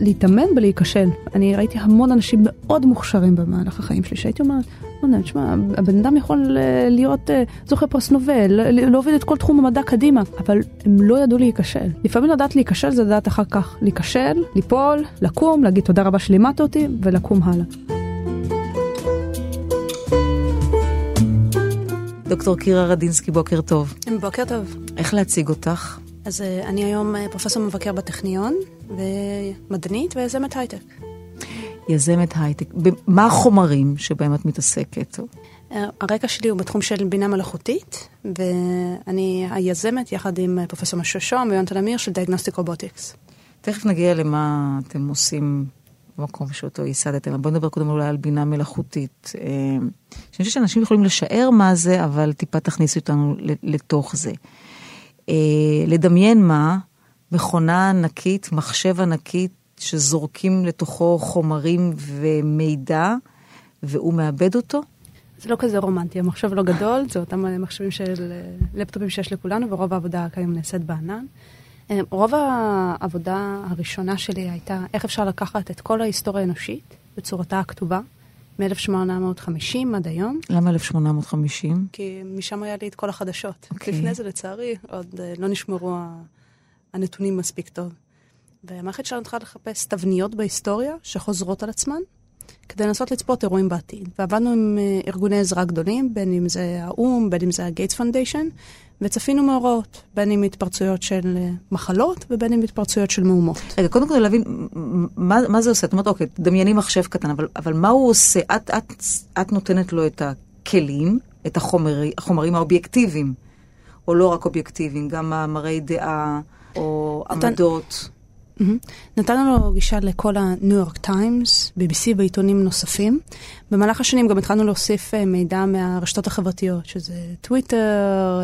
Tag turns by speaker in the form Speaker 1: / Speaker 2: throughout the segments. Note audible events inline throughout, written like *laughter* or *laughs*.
Speaker 1: להתאמן בלהיכשל. אני ראיתי המון אנשים מאוד מוכשרים במהלך החיים שלי, שהייתי אומרת, בוא'נה, תשמע, הבן אדם יכול אה, להיות אה, זוכה פרס נובל, להוביל את כל תחום המדע קדימה, אבל הם לא ידעו להיכשל. לפעמים לדעת להיכשל זה לדעת אחר כך להיכשל, ליפול, לקום, להגיד תודה רבה שלימדת אותי, ולקום הלאה.
Speaker 2: דוקטור קירה רדינסקי, בוקר טוב.
Speaker 1: בוקר טוב.
Speaker 2: איך להציג אותך?
Speaker 1: אז אני היום פרופסור מבקר בטכניון, ומדענית ויזמת הייטק.
Speaker 2: יזמת הייטק. מה החומרים שבהם את מתעסקת?
Speaker 1: הרקע שלי הוא בתחום של בינה מלאכותית, ואני היזמת יחד עם פרופסור משה שוהם ויונתן אמיר של Diagnostic Robotics.
Speaker 2: תכף נגיע למה אתם עושים במקום שאותו ייסדתם. בואו נדבר קודם אולי על בינה מלאכותית. אה, אני חושבת שאנשים יכולים לשער מה זה, אבל טיפה תכניסי אותנו לתוך זה. אה, לדמיין מה, מכונה ענקית, מחשב ענקית, שזורקים לתוכו חומרים ומידע, והוא מאבד אותו?
Speaker 1: זה לא כזה רומנטי, המחשב לא גדול, זה אותם מחשבים של לפטופים שיש לכולנו, ורוב העבודה כיום נעשית בענן. אה, רוב העבודה הראשונה שלי הייתה איך אפשר לקחת את כל ההיסטוריה האנושית בצורתה הכתובה, מ-1850 עד היום.
Speaker 2: למה 1850?
Speaker 1: כי משם היה לי את כל החדשות. Okay. אוקיי. לפני זה, לצערי, עוד אה, לא נשמרו הנתונים מספיק טוב. והמערכת שלנו התחילה לחפש תבניות בהיסטוריה שחוזרות על עצמן, כדי לנסות לצפות אירועים בעתיד. ועבדנו עם אה, ארגוני עזרה גדולים, בין אם זה האו"ם, בין אם זה הגייטס פונדיישן, וצפינו מאורעות, בין אם התפרצויות של אה, מחלות ובין אם התפרצויות של מהומות.
Speaker 2: רגע, קודם כל להבין, מה, מה זה עושה? את אומרת, אוקיי, דמייני מחשב קטן, אבל, אבל מה הוא עושה? את, את, את נותנת לו את הכלים, את החומרי, החומרים האובייקטיביים, או לא רק אובייקטיביים, גם מאמרי דעה. או עמדות.
Speaker 1: נתנו לו גישה לכל הניו יורק טיימס, BBC ועיתונים נוספים. במהלך השנים גם התחלנו להוסיף אה, מידע מהרשתות החברתיות, שזה טוויטר,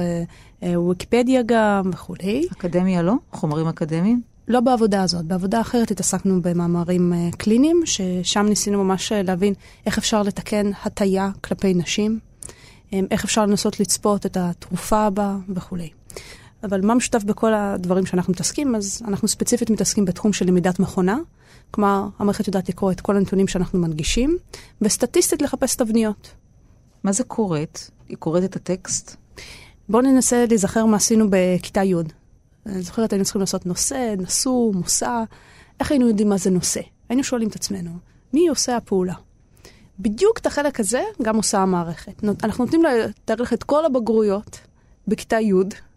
Speaker 1: ויקיפדיה גם וכולי.
Speaker 2: אקדמיה לא? חומרים אקדמיים?
Speaker 1: לא בעבודה הזאת, בעבודה אחרת התעסקנו במאמרים קליניים, ששם ניסינו ממש להבין איך אפשר לתקן הטיה כלפי נשים, איך אפשר לנסות לצפות את התרופה הבאה וכולי. אבל מה משותף בכל הדברים שאנחנו מתעסקים? אז אנחנו ספציפית מתעסקים בתחום של למידת מכונה. כלומר, המערכת יודעת לקרוא את כל הנתונים שאנחנו מנגישים, וסטטיסטית לחפש תבניות.
Speaker 2: מה זה קוראת? היא קוראת את הטקסט?
Speaker 1: בואו ננסה להיזכר מה עשינו בכיתה י'. אני זוכרת, היינו צריכים לעשות נושא, נשוא, מושא. איך היינו יודעים מה זה נושא? היינו שואלים את עצמנו, מי עושה הפעולה? בדיוק את החלק הזה גם עושה המערכת. אנחנו נותנים לה לתאר לך את כל הבגרויות בכיתה י',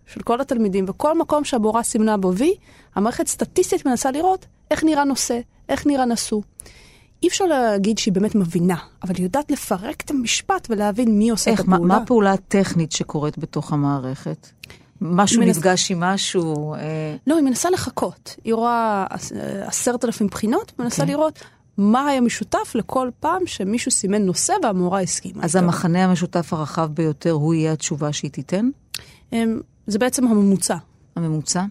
Speaker 1: של כל התלמידים, וכל מקום שהבורה סימנה בו וי, המערכת סטטיסטית מנסה לראות איך נראה נושא, איך נראה נשוא. אי אפשר להגיד שהיא באמת מבינה, אבל היא יודעת לפרק את המשפט ולהבין מי עושה איך, את הפעולה.
Speaker 2: מה, מה הפעולה הטכנית שקורית בתוך המערכת? משהו מנס... נפגש עם משהו? אה...
Speaker 1: לא, היא מנסה לחכות. היא רואה עשרת אלפים בחינות, ומנסה okay. אוקיי. לראות מה היה משותף לכל פעם שמישהו סימן נושא והמורה הסכימה.
Speaker 2: אז המחנה המשותף הרחב ביותר הוא יהיה התשובה שהיא תיתן?
Speaker 1: אמ, זה בעצם הממוצע.
Speaker 2: הממוצע?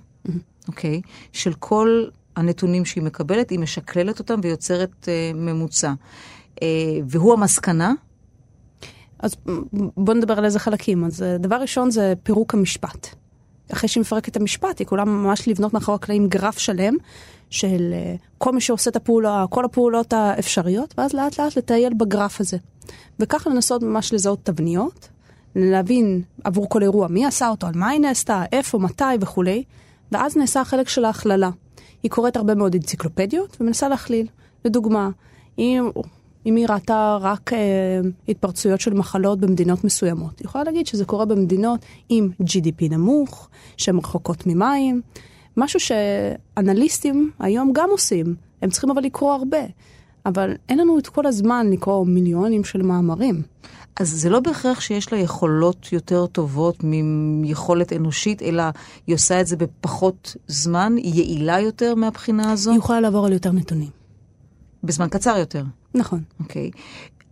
Speaker 2: אוקיי. Mm-hmm. Okay. של כל הנתונים שהיא מקבלת, היא משקללת אותם ויוצרת uh, ממוצע. Uh, והוא המסקנה?
Speaker 1: אז בואו נדבר על איזה חלקים. אז uh, דבר ראשון זה פירוק המשפט. אחרי שהיא מפרקת את המשפט, היא יכולה ממש לבנות מאחורי הקלעים גרף שלם של uh, כל מי שעושה את הפעולה, כל הפעולות האפשריות, ואז לאט לאט לטייל בגרף הזה. וככה לנסות ממש לזהות תבניות, להבין עבור כל אירוע מי עשה אותו, על מה היא נעשתה, איפה, מתי וכולי, ואז נעשה החלק של ההכללה. היא קוראת הרבה מאוד אנציקלופדיות ומנסה להכליל. לדוגמה, אם, אם היא ראתה רק אה, התפרצויות של מחלות במדינות מסוימות, היא יכולה להגיד שזה קורה במדינות עם GDP נמוך, שהן רחוקות ממים, משהו שאנליסטים היום גם עושים, הם צריכים אבל לקרוא הרבה. אבל אין לנו את כל הזמן לקרוא מיליונים של מאמרים.
Speaker 2: אז זה לא בהכרח שיש לה יכולות יותר טובות מיכולת אנושית, אלא היא עושה את זה בפחות זמן, היא יעילה יותר מהבחינה הזו?
Speaker 1: היא יכולה לעבור על יותר נתונים.
Speaker 2: בזמן קצר יותר?
Speaker 1: נכון.
Speaker 2: אוקיי. Okay.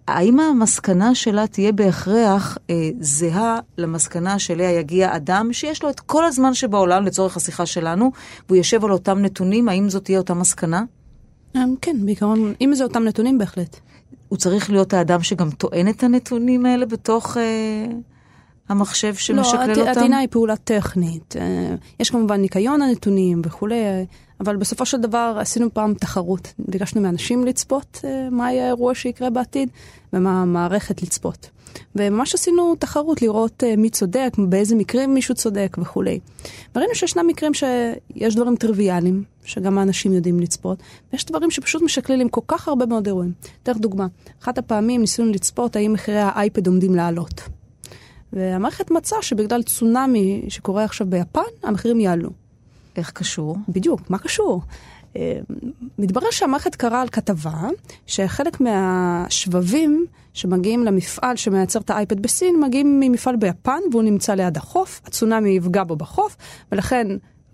Speaker 2: האם המסקנה שלה תהיה בהכרח אה, זהה למסקנה שאליה יגיע אדם שיש לו את כל הזמן שבעולם לצורך השיחה שלנו, והוא יושב על אותם נתונים, האם זאת תהיה אותה מסקנה?
Speaker 1: אמ, כן, בעיקרון, אם זה אותם נתונים בהחלט.
Speaker 2: הוא צריך להיות האדם שגם טוען את הנתונים האלה בתוך אה, המחשב שמשקלל
Speaker 1: לא,
Speaker 2: אותם?
Speaker 1: הטעינה היא פעולה טכנית. אה, יש כמובן ניקיון הנתונים וכולי, אבל בסופו של דבר עשינו פעם תחרות. ביקשנו מאנשים לצפות אה, מה יהיה האירוע שיקרה בעתיד ומה המערכת לצפות. וממש עשינו תחרות לראות אה, מי צודק, באיזה מקרים מישהו צודק וכולי. וראינו שישנם מקרים שיש דברים טריוויאליים, שגם האנשים יודעים לצפות, ויש דברים שפשוט משקללים כל כך הרבה מאוד אירועים. אתן דוגמה, אחת הפעמים ניסינו לצפות האם מחירי האייפד עומדים לעלות. והמערכת מצאה שבגלל צונאמי שקורה עכשיו ביפן, המחירים יעלו.
Speaker 2: איך קשור?
Speaker 1: בדיוק, מה קשור? אה, מתברר שהמערכת קראה על כתבה שחלק מהשבבים שמגיעים למפעל שמייצר את האייפד בסין מגיעים ממפעל ביפן והוא נמצא ליד החוף, הצונאמי יפגע בו בחוף ולכן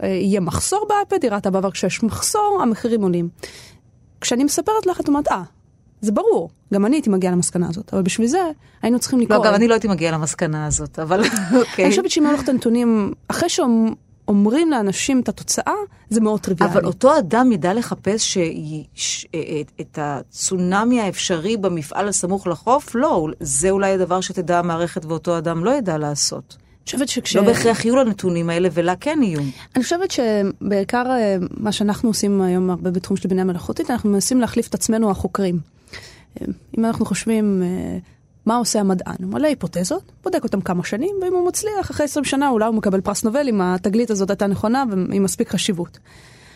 Speaker 1: אה, יהיה מחסור באייפד, יראת בעבר כשיש מחסור המחירים עולים. כשאני מספרת לך את אומרת, אה, זה ברור, גם אני הייתי מגיעה למסקנה הזאת, אבל בשביל זה היינו צריכים לקרוא.
Speaker 2: לא, גם אני לא הייתי מגיעה למסקנה הזאת, אבל *laughs* אוקיי.
Speaker 1: אני חושבת שאם היו לך את הנתונים, אחרי שאומרים לאנשים את התוצאה, זה מאוד טריוויאלי.
Speaker 2: אבל אותו אדם ידע לחפש ש- ש- את- את הצונאמי האפשרי במפעל הסמוך לחוף? לא, זה אולי הדבר שתדע המערכת ואותו אדם לא ידע לעשות.
Speaker 1: אני חושבת שכש...
Speaker 2: לא בהכרח יהיו לנתונים האלה, ולה כן יהיו.
Speaker 1: אני חושבת שבעיקר אה, מה שאנחנו עושים היום הרבה בתחום של בינה מלאכותית, אנחנו מנסים להחליף את עצמנו החוקרים. אה, אם אנחנו חושבים אה, מה עושה המדען, הוא מלא היפותזות, בודק אותם כמה שנים, ואם הוא מצליח, אחרי 20 שנה אולי הוא מקבל פרס נובל אם התגלית הזאת הייתה נכונה ועם מספיק חשיבות.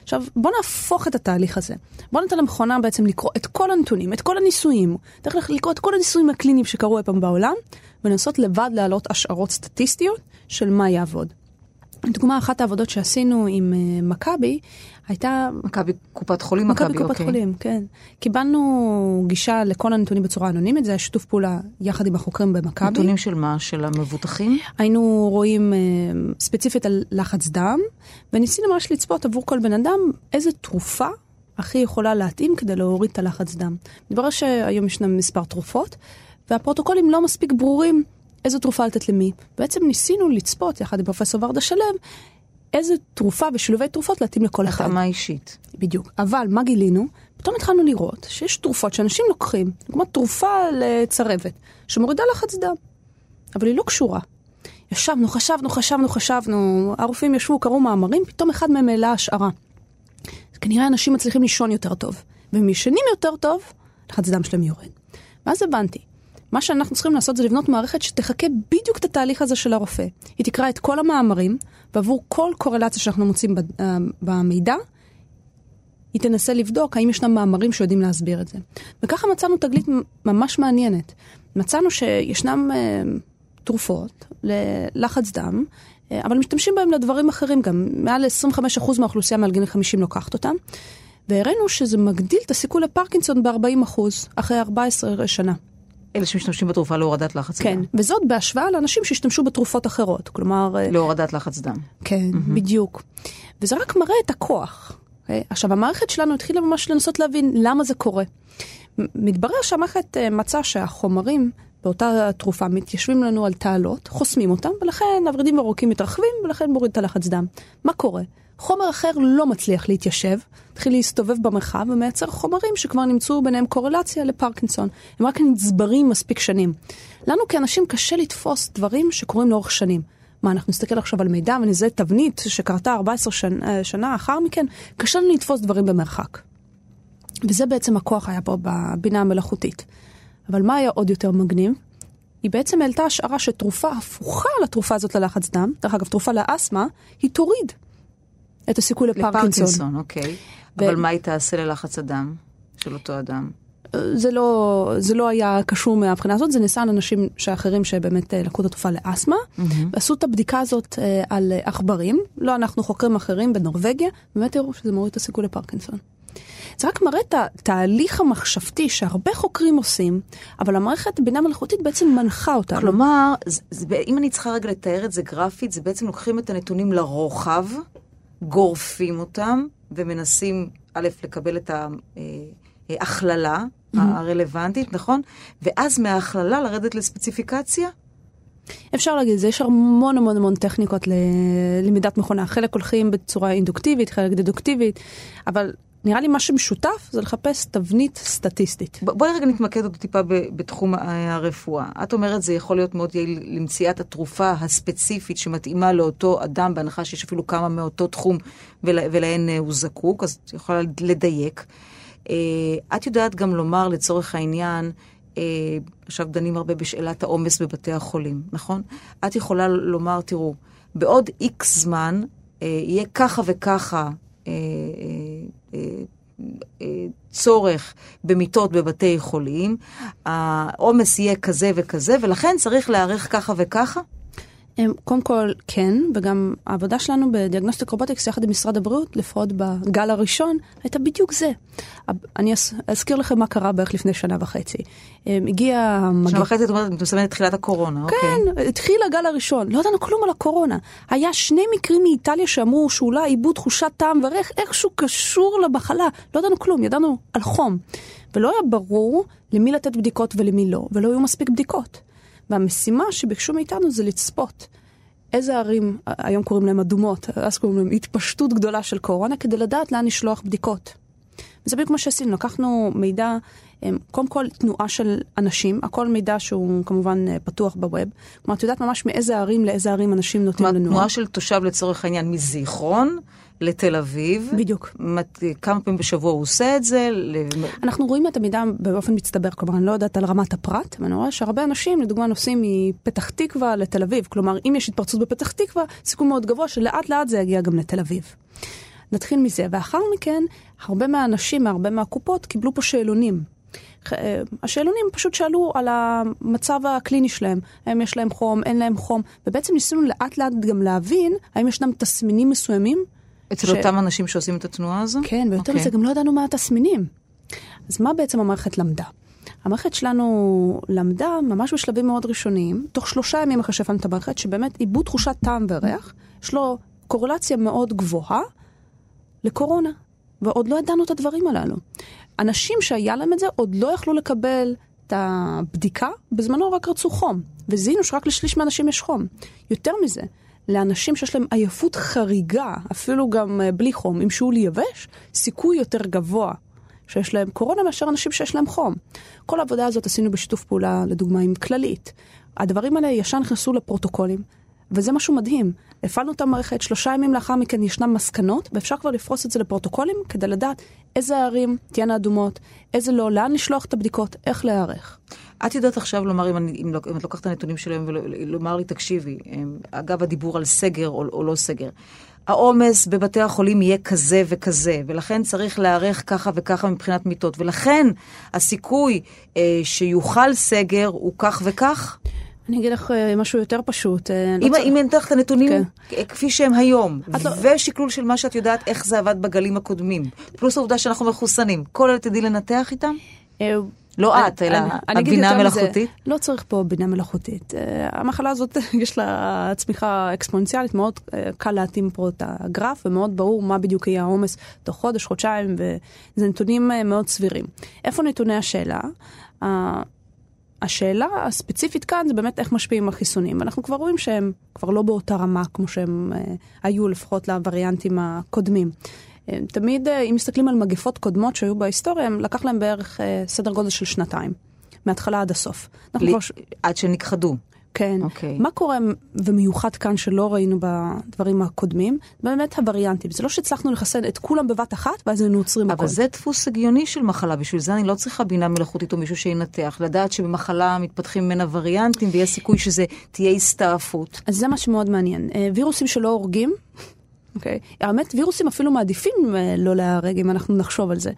Speaker 1: עכשיו, בוא נהפוך את התהליך הזה. בוא ניתן למכונה בעצם לקרוא את כל הנתונים, את כל הניסויים, צריך לקרוא את כל הניסויים הקליניים שקרו אי פעם בעולם, ולנסות לבד להעלות השערות סטטיסטיות של מה יעבוד. דוגמה, אחת העבודות שעשינו עם uh, מכבי, הייתה...
Speaker 2: מכבי קופת חולים,
Speaker 1: מכבי
Speaker 2: מכבי,
Speaker 1: קופת
Speaker 2: אוקיי.
Speaker 1: חולים, כן. קיבלנו גישה לכל הנתונים בצורה אנונימית, זה היה שיתוף פעולה יחד עם החוקרים במכבי.
Speaker 2: נתונים של מה? של המבוטחים?
Speaker 1: היינו רואים אה, ספציפית על לחץ דם, וניסינו ממש לצפות עבור כל בן אדם איזה תרופה הכי יכולה להתאים כדי להוריד את הלחץ דם. מתברר שהיום ישנם מספר תרופות, והפרוטוקולים לא מספיק ברורים איזו תרופה לתת למי. בעצם ניסינו לצפות, יחד עם פרופסור ורדה שלו, איזה תרופה ושילובי תרופות להתאים לכל אחד.
Speaker 2: התאמה אישית.
Speaker 1: בדיוק. אבל מה גילינו? פתאום התחלנו לראות שיש תרופות שאנשים לוקחים, כמו תרופה לצרבת, שמורידה לחץ דם, אבל היא לא קשורה. ישבנו, חשבנו, חשבנו, חשבנו, הרופאים ישבו, קראו מאמרים, פתאום אחד מהם העלה השערה. כנראה אנשים מצליחים לישון יותר טוב, והם ישנים יותר טוב, לחץ דם שלהם יורד. ואז הבנתי, מה שאנחנו צריכים לעשות זה לבנות מערכת שתחכה בדיוק את התהליך הזה של הרופא. היא תקרא את כל המאמרים, ועבור כל קורלציה שאנחנו מוצאים אה, במידע, היא תנסה לבדוק האם ישנם מאמרים שיודעים להסביר את זה. וככה מצאנו תגלית ממש מעניינת. מצאנו שישנם אה, תרופות ללחץ דם, אה, אבל משתמשים בהם לדברים אחרים גם. מעל 25% מהאוכלוסייה מעל גיל 50 לוקחת אותם. והראינו שזה מגדיל את הסיכוי לפרקינסון ב-40% אחרי 14 שנה.
Speaker 2: אלה שמשתמשים בתרופה להורדת לחץ
Speaker 1: כן,
Speaker 2: דם.
Speaker 1: וזאת בהשוואה לאנשים שהשתמשו בתרופות אחרות. כלומר, אה,
Speaker 2: להורדת לחץ דם.
Speaker 1: כן, mm-hmm. בדיוק. וזה רק מראה את הכוח. Okay? עכשיו, המערכת שלנו התחילה ממש לנסות להבין למה זה קורה. מתברר שהמערכת uh, מצאה שהחומרים באותה תרופה מתיישבים לנו על תעלות, חוסמים אותם, ולכן הוורידים והעורקים מתרחבים, ולכן מוריד את הלחץ דם. מה קורה? חומר אחר לא מצליח להתיישב, התחיל להסתובב במרחב ומייצר חומרים שכבר נמצאו ביניהם קורלציה לפרקינסון. הם רק נצברים מספיק שנים. לנו כאנשים קשה לתפוס דברים שקורים לאורך שנים. מה, אנחנו נסתכל עכשיו על מידע ונזהה תבנית שקרתה 14 שנה, שנה לאחר מכן, קשה לנו לתפוס דברים במרחק. וזה בעצם הכוח היה פה בבינה המלאכותית. אבל מה היה עוד יותר מגניב? היא בעצם העלתה השערה שתרופה הפוכה לתרופה הזאת ללחץ דם, דרך אגב, תרופה לאסתמה, היא תוריד את הסיכוי לפרקינסון.
Speaker 2: לפרקינסון, אוקיי. אבל מה היא תעשה ללחץ הדם של אותו אדם?
Speaker 1: זה לא, זה לא היה קשור מהבחינה הזאת, זה נעשה על אנשים שאחרים שבאמת אה, לקחו את התרופה לאסתמה, ועשו את הבדיקה הזאת אה, על אה, עכברים, לא אנחנו חוקרים אחרים בנורבגיה, באמת הראו שזה מוריד את הסיכוי לפרקינסון. זה רק מראה את התהליך המחשבתי שהרבה חוקרים עושים, אבל המערכת בינה מלאכותית בעצם מנחה אותנו.
Speaker 2: כלומר, זה, זה, אם אני צריכה רגע לתאר את זה גרפית, זה בעצם לוקחים את הנתונים לרוחב, גורפים אותם, ומנסים, א', לקבל את ההכללה הרלוונטית, נכון? ואז מההכללה לרדת לספציפיקציה?
Speaker 1: אפשר להגיד יש המון המון המון טכניקות ללמידת מכונה. חלק הולכים בצורה אינדוקטיבית, חלק דדוקטיבית, אבל נראה לי מה שמשותף זה לחפש תבנית סטטיסטית.
Speaker 2: ב- בואי רגע נתמקד עוד טיפה ב- בתחום הרפואה. את אומרת זה יכול להיות מאוד יעיל למציאת התרופה הספציפית שמתאימה לאותו אדם, בהנחה שיש אפילו כמה מאותו תחום ול, ולהן אה, הוא זקוק, אז את יכולה לדייק. אה, את יודעת גם לומר לצורך העניין, אה, עכשיו דנים הרבה בשאלת העומס בבתי החולים, נכון? את יכולה לומר, תראו, בעוד איקס זמן יהיה ככה וככה צורך במיטות בבתי חולים, העומס יהיה כזה וכזה, ולכן צריך להיערך ככה וככה?
Speaker 1: קודם כל, כן, וגם העבודה שלנו בדיאגנוסטיק רובוטיקס יחד עם משרד הבריאות, לפחות בגל הראשון, הייתה בדיוק זה. אני אז- אזכיר לכם מה קרה בערך לפני שנה וחצי. הגיע
Speaker 2: שנה. וחצי את אומרת, את מסמנת תחילת הקורונה, אוקיי.
Speaker 1: כן, התחיל הגל הראשון, לא ידענו כלום על הקורונה. היה שני מקרים מאיטליה שאמרו שאולי איבוד תחושת טעם וריח איכשהו קשור למחלה. לא ידענו כלום, ידענו על חום. ולא היה ברור למי לתת בדיקות ולמי לא, ולא היו מספיק בדיקות. והמשימה שביקשו מאיתנו זה לצפות. איזה ערים, היום קוראים להם אדומות, אז קוראים להם התפשטות גדולה של קורונה, כדי לדעת לאן לשלוח בדיקות. וזה בדיוק מה שעשינו, לקחנו מידע, em, קודם כל תנועה של אנשים, הכל מידע שהוא כמובן אה, פתוח בווב. כלומר, את יודעת ממש מאיזה ערים לאיזה ערים אנשים נוטים לנוע.
Speaker 2: תנועה של תושב לצורך העניין מזיכרון לתל אביב.
Speaker 1: בדיוק.
Speaker 2: מת, כמה פעמים בשבוע הוא עושה את זה?
Speaker 1: אנחנו רואים את המידע באופן מצטבר, כלומר, אני לא יודעת על רמת הפרט, ואני רואה שהרבה אנשים, לדוגמה, נוסעים מפתח תקווה לתל אביב. כלומר, אם יש התפרצות בפתח תקווה, סיכוי מאוד גבוה שלאט לאט זה יגיע גם לתל אביב. נתחיל מזה, ואחר מכן, הרבה מהאנשים, מהרבה מהקופות, קיבלו פה שאלונים. אה, השאלונים פשוט שאלו על המצב הקליני שלהם, האם יש להם חום, אין להם חום, ובעצם ניסינו לאט לאט גם להבין האם ישנם תסמינים מסוימים
Speaker 2: אצל
Speaker 1: ש-
Speaker 2: אותם אנשים שעושים את התנועה הזו?
Speaker 1: כן, ויותר
Speaker 2: אוקיי.
Speaker 1: מזה, גם לא ידענו מה התסמינים. אז מה בעצם המערכת למדה? המערכת שלנו למדה ממש בשלבים מאוד ראשוניים, תוך שלושה ימים אחרי שהפעלנו את המערכת, שבאמת איבוד תחושת טעם וריח, יש לו קורלציה מאוד גבוהה לקורונה, ועוד לא ידענו את הדברים הללו. אנשים שהיה להם את זה עוד לא יכלו לקבל את הבדיקה, בזמנו רק רצו חום, וזיהינו שרק לשליש מהאנשים יש חום. יותר מזה, לאנשים שיש להם עייפות חריגה, אפילו גם אה, בלי חום, עם שיעול יבש, סיכוי יותר גבוה שיש להם קורונה מאשר אנשים שיש להם חום. כל העבודה הזאת עשינו בשיתוף פעולה, לדוגמה, עם כללית. הדברים האלה ישר נכנסו לפרוטוקולים, וזה משהו מדהים. הפעלנו את המערכת, שלושה ימים לאחר מכן ישנם מסקנות, ואפשר כבר לפרוס את זה לפרוטוקולים כדי לדעת איזה ערים תהיינה אדומות, איזה לא, לאן לשלוח את הבדיקות, איך להיערך.
Speaker 2: את יודעת עכשיו לומר, אם, אני, אם, לא, אם את לוקחת את הנתונים שלהם ולומר לי, תקשיבי, em, אגב הדיבור על סגר או, או לא סגר, העומס בבתי החולים יהיה כזה וכזה, ולכן צריך להיערך ככה וככה מבחינת מיטות, ולכן הסיכוי אה, שיוכל סגר הוא כך וכך.
Speaker 1: אני אגיד לך אה, משהו יותר פשוט. אה, לא
Speaker 2: אם,
Speaker 1: צריך-
Speaker 2: אם אין לך את הנתונים
Speaker 1: כן.
Speaker 2: כפי שהם היום,
Speaker 1: לא-
Speaker 2: ושקלול של מה שאת יודעת איך זה עבד בגלים הקודמים, פלוס העובדה שאנחנו מחוסנים, כל אלה תדעי לנתח איתם?
Speaker 1: אה,
Speaker 2: לא
Speaker 1: אני-
Speaker 2: את, אלא
Speaker 1: אני- אני
Speaker 2: הבינה המלאכותית?
Speaker 1: לא צריך פה בינה מלאכותית. המחלה הזאת, *laughs* יש לה צמיחה אקספוננציאלית, מאוד קל להתאים פה את הגרף, ומאוד ברור מה בדיוק יהיה העומס תוך חודש, חודשיים, וזה נתונים מאוד סבירים. איפה נתוני השאלה? השאלה הספציפית כאן זה באמת איך משפיעים החיסונים. אנחנו כבר רואים שהם כבר לא באותה רמה כמו שהם אה, היו לפחות לווריאנטים הקודמים. אה, תמיד, אה, אם מסתכלים על מגפות קודמות שהיו בהיסטוריה, הם לקח להם בערך אה, סדר גודל של שנתיים, מההתחלה עד הסוף. אנחנו
Speaker 2: לי-
Speaker 1: כבר
Speaker 2: עד שנכחדו.
Speaker 1: כן.
Speaker 2: אוקיי.
Speaker 1: מה קורה ומיוחד כאן שלא ראינו בדברים הקודמים? באמת הווריאנטים. זה לא שהצלחנו לחסן את כולם בבת אחת ואז היינו עוצרים הכל.
Speaker 2: אבל זה דפוס הגיוני של מחלה, בשביל זה אני לא צריכה בינה מלאכותית או מישהו שינתח, לדעת שבמחלה מתפתחים ממנה וריאנטים ויש סיכוי שזה תהיה הסתעפות.
Speaker 1: אז זה מה שמאוד מעניין. אה, וירוסים שלא הורגים, אוקיי? האמת, וירוסים אפילו מעדיפים אה, לא להיהרג אם אנחנו נחשוב על זה.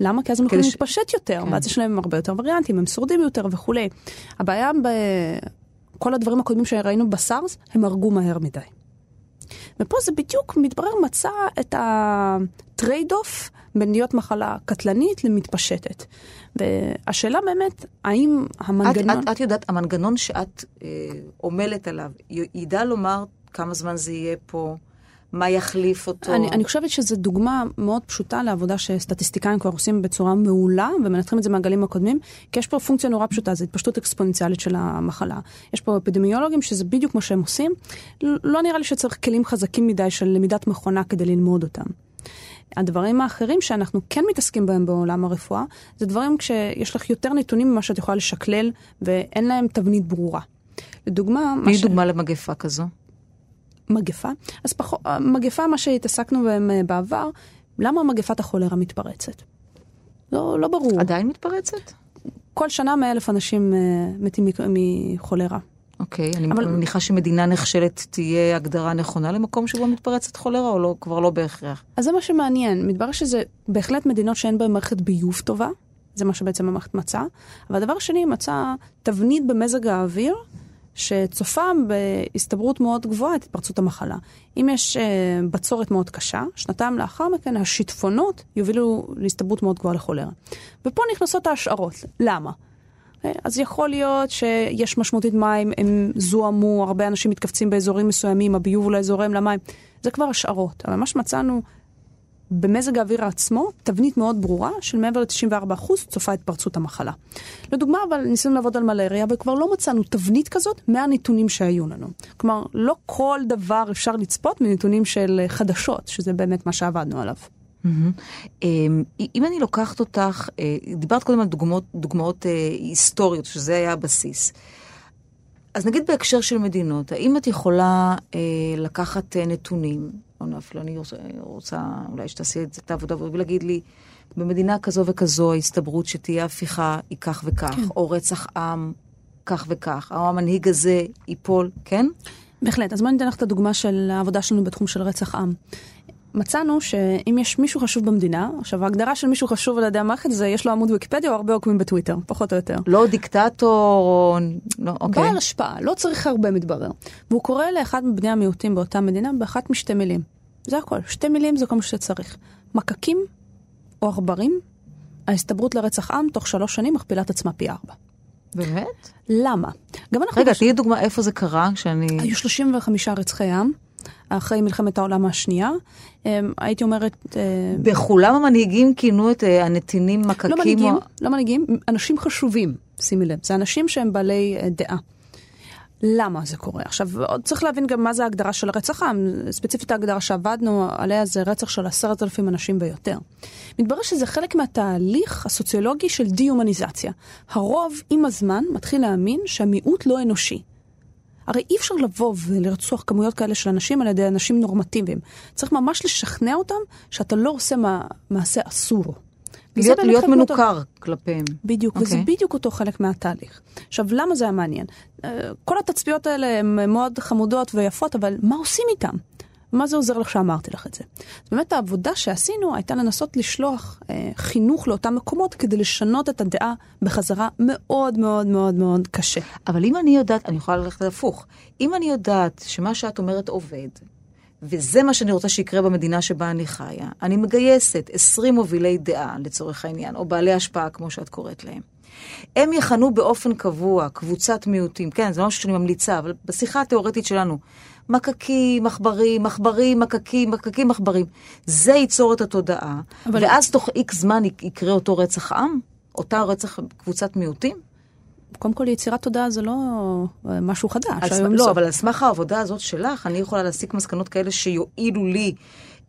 Speaker 1: למה? כי אז הם יכולים
Speaker 2: ש-
Speaker 1: להתפשט יותר,
Speaker 2: כן.
Speaker 1: ואז יש להם הרבה יותר וריאנטים, הם שורדים יותר וכולי. הבעיה בכל הדברים הקודמים שראינו בסארס, הם הרגו מהר מדי. ופה זה בדיוק מתברר מצא את ה trade-off בין להיות מחלה קטלנית למתפשטת. והשאלה באמת, האם
Speaker 2: את,
Speaker 1: המנגנון...
Speaker 2: את, את יודעת, המנגנון שאת אה, עמלת עליו, ידע לומר כמה זמן זה יהיה פה, מה יחליף אותו?
Speaker 1: אני, אני חושבת שזו דוגמה מאוד פשוטה לעבודה שסטטיסטיקאים כבר עושים בצורה מעולה ומנתחים את זה מהגלים הקודמים, כי יש פה פונקציה נורא פשוטה, זו התפשטות אקספוננציאלית של המחלה. יש פה אפידמיולוגים שזה בדיוק מה שהם עושים. לא נראה לי שצריך כלים חזקים מדי של למידת מכונה כדי ללמוד אותם. הדברים האחרים שאנחנו כן מתעסקים בהם בעולם הרפואה, זה דברים כשיש לך יותר נתונים ממה שאת יכולה לשקלל, ואין להם תבנית ברורה. לדוגמה,
Speaker 2: תני דוגמה למגפה כזו.
Speaker 1: מגפה. אז פחות, מגפה, מה שהתעסקנו בהם אה, בעבר, למה מגפת החולרה מתפרצת? לא, לא ברור.
Speaker 2: עדיין מתפרצת?
Speaker 1: כל שנה מאה אלף אנשים אה, מתים מחולרה.
Speaker 2: אוקיי, אני
Speaker 1: אבל-
Speaker 2: מניחה שמדינה נכשלת תהיה הגדרה נכונה למקום שבו מתפרצת חולרה, או לא, כבר לא בהכרח?
Speaker 1: אז זה מה שמעניין. מתברר שזה בהחלט מדינות שאין בהן מערכת ביוב טובה, זה מה שבעצם המערכת מצאה. אבל הדבר השני, היא מצאה תבנית במזג האוויר, שצופה בהסתברות מאוד גבוהה את התפרצות המחלה. אם יש אה, בצורת מאוד קשה, שנתיים לאחר מכן השיטפונות יובילו להסתברות מאוד גבוהה לכולרה. ופה נכנסות ההשערות. למה? אה, אז יכול להיות שיש משמעותית מים, הם זוהמו, הרבה אנשים מתכווצים באזורים מסוימים, הביוב אולי זורם למים. זה כבר השערות. אבל מה שמצאנו במזג האוויר עצמו, תבנית מאוד ברורה של מעבר ל-94% צופה התפרצות המחלה. לדוגמה, אבל ניסינו לעבוד על מלריה, וכבר לא מצאנו תבנית כזאת מהנתונים שהיו לנו. כלומר, לא כל דבר אפשר לצפות מנתונים של אה, חדשות, שזה באמת מה שעבדנו עליו.
Speaker 2: אמ, אם אני לוקחת אותך, אה, דיברת קודם על דוגמאות, דוגמאות אה, היסטוריות, שזה היה הבסיס. אז נגיד בהקשר של מדינות, האם את יכולה לקחת אה, או לא, אפילו אני רוצה, רוצה אולי שתעשי את העבודה ולהגיד לי, במדינה כזו וכזו ההסתברות שתהיה הפיכה היא כך וכך,
Speaker 1: כן.
Speaker 2: או רצח עם כך וכך, או המנהיג הזה ייפול, כן?
Speaker 1: בהחלט. אז בואי ניתן לך את הדוגמה של העבודה שלנו בתחום של רצח עם. מצאנו שאם יש מישהו חשוב במדינה, עכשיו ההגדרה של מישהו חשוב על ידי המערכת זה יש לו עמוד ויקיפדיה או הרבה עוקבים בטוויטר, פחות או יותר.
Speaker 2: לא דיקטטור, או... לא, אוקיי.
Speaker 1: בעל השפעה, לא צריך הרבה מתברר. והוא קורא לאחד מבני המיעוטים באותה מדינה באחת משתי מילים. זה הכל, שתי מילים זה כל מה שצריך. מקקים או עכברים, ההסתברות לרצח עם תוך שלוש שנים מכפילה את עצמה פי ארבע.
Speaker 2: באמת?
Speaker 1: למה? גם אנחנו...
Speaker 2: רגע, תהיי דוגמה איפה זה קרה, שאני...
Speaker 1: היו 35 רצחי עם, אחרי מלחמת העולם השנייה. אמ, הייתי אומרת... אה,
Speaker 2: בכולם המנהיגים כינו את אה, הנתינים מקקים.
Speaker 1: לא מנהיגים,
Speaker 2: או...
Speaker 1: לא מנהיגים, אנשים חשובים, שימי לב. זה אנשים שהם בעלי אה, דעה. למה זה קורה? עכשיו, עוד צריך להבין גם מה זה ההגדרה של רצח עם. ספציפית ההגדרה שעבדנו עליה זה רצח של עשרת אלפים אנשים ויותר. מתברר שזה חלק מהתהליך הסוציולוגי של דה-הומניזציה. הרוב, עם הזמן, מתחיל להאמין שהמיעוט לא אנושי. הרי אי אפשר לבוא ולרצוח כמויות כאלה של אנשים על ידי אנשים נורמטיביים. צריך ממש לשכנע אותם שאתה לא עושה מה, מעשה אסור.
Speaker 2: להיות, להיות מנוכר כלפיהם.
Speaker 1: בדיוק, okay. וזה
Speaker 2: אוקיי.
Speaker 1: בדיוק אותו חלק מהתהליך. עכשיו, למה זה היה מעניין? אה, כל התצפיות האלה הן מאוד חמודות ויפות, אבל מה עושים איתם? מה זה עוזר לך שאמרתי לך את זה? אז באמת העבודה שעשינו הייתה לנסות לשלוח אה, חינוך לאותם מקומות כדי לשנות את הדעה בחזרה מאוד מאוד מאוד מאוד קשה.
Speaker 2: אבל אם אני יודעת, אני יכולה ללכת הפוך. אם אני יודעת שמה שאת אומרת עובד, וזה מה שאני רוצה שיקרה במדינה שבה אני חיה, אני מגייסת 20 מובילי דעה, לצורך העניין, או בעלי השפעה, כמו שאת קוראת להם. הם יכנו באופן קבוע קבוצת מיעוטים, כן, זה לא משהו שאני ממליצה, אבל בשיחה התיאורטית שלנו, מקקים, עכברים, עכברים, מקקים, מקקים, עכברים. זה ייצור את התודעה,
Speaker 1: אבל-
Speaker 2: ואז תוך איקס זמן יק- יקרה אותו רצח עם, אותה רצח קבוצת מיעוטים.
Speaker 1: קודם כל, יצירת תודעה זה לא אה, משהו חדש.
Speaker 2: סמך- לא,
Speaker 1: זה-
Speaker 2: אבל על סמך העבודה הזאת שלך, אני יכולה להסיק מסקנות כאלה שיועילו לי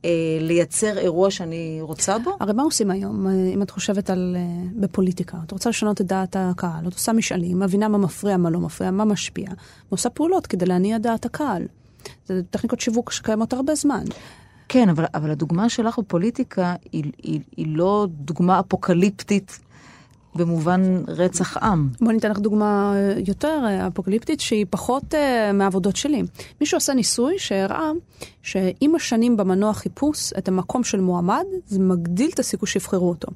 Speaker 2: אה, לייצר אירוע שאני רוצה בו?
Speaker 1: הרי מה עושים היום, אה, אם את חושבת על... בפוליטיקה? את רוצה לשנות את דעת הקהל, את עושה משאלים, מבינה מה מפריע, מה לא מפריע, מה משפיע, ועושה פעולות כדי להניע דעת הקהל. זה טכניקות שיווק שקיימות הרבה זמן.
Speaker 2: כן, אבל, אבל הדוגמה שלך בפוליטיקה היא, היא, היא לא דוגמה אפוקליפטית במובן רצח עם.
Speaker 1: בואי ניתן לך דוגמה אה, יותר אה, אפוקליפטית, שהיא פחות uh, מהעבודות שלי. מישהו עשה ניסוי שהראה שעם השנים במנוע חיפוש את המקום של מועמד, זה מגדיל את הסיכוי שיבחרו אותו.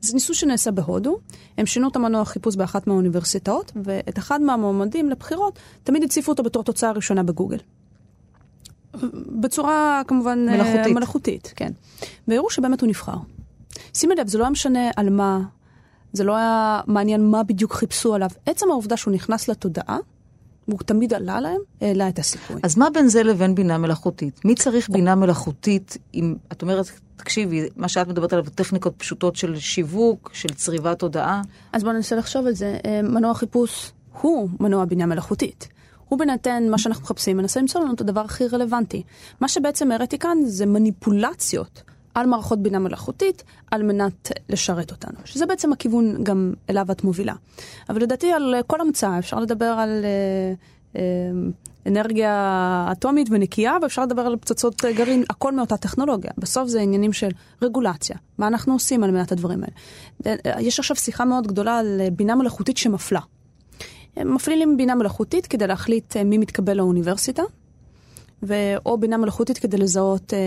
Speaker 1: זה ניסוי שנעשה בהודו, הם שינו את המנוע חיפוש באחת מהאוניברסיטאות, ואת אחד מהמועמדים לבחירות תמיד הציפו אותו בתור תוצאה ראשונה בגוגל. בצורה כמובן
Speaker 2: מלאכותית.
Speaker 1: מלאכותית, כן. והראו שבאמת הוא נבחר. שימי לב, זה לא היה משנה על מה, זה לא היה מעניין מה בדיוק חיפשו עליו. עצם העובדה שהוא נכנס לתודעה, והוא תמיד עלה להם, העלה את הסיכוי.
Speaker 2: אז מה בין זה לבין בינה מלאכותית? מי צריך בינה מלאכותית אם, את אומרת, תקשיבי, מה שאת מדברת עליו, טכניקות פשוטות של שיווק, של צריבת תודעה?
Speaker 1: אז בואו ננסה לחשוב על זה. אה, מנוע חיפוש הוא מנוע בינה מלאכותית. הוא בהינתן מה שאנחנו מחפשים, מנסה למצוא לנו את הדבר הכי רלוונטי. מה שבעצם הראיתי כאן זה מניפולציות על מערכות בינה מלאכותית על מנת לשרת אותנו, שזה בעצם הכיוון גם אליו את מובילה. אבל לדעתי על כל המצאה אפשר לדבר על אה, אה, אנרגיה אטומית ונקייה, ואפשר לדבר על פצצות גרעין, הכל מאותה טכנולוגיה. בסוף זה עניינים של רגולציה, מה אנחנו עושים על מנת הדברים האלה. אה, יש עכשיו שיחה מאוד גדולה על בינה מלאכותית שמפלה. מפלילים בינה מלאכותית כדי להחליט מי מתקבל לאוניברסיטה. או בינה מלאכותית כדי לזהות אה,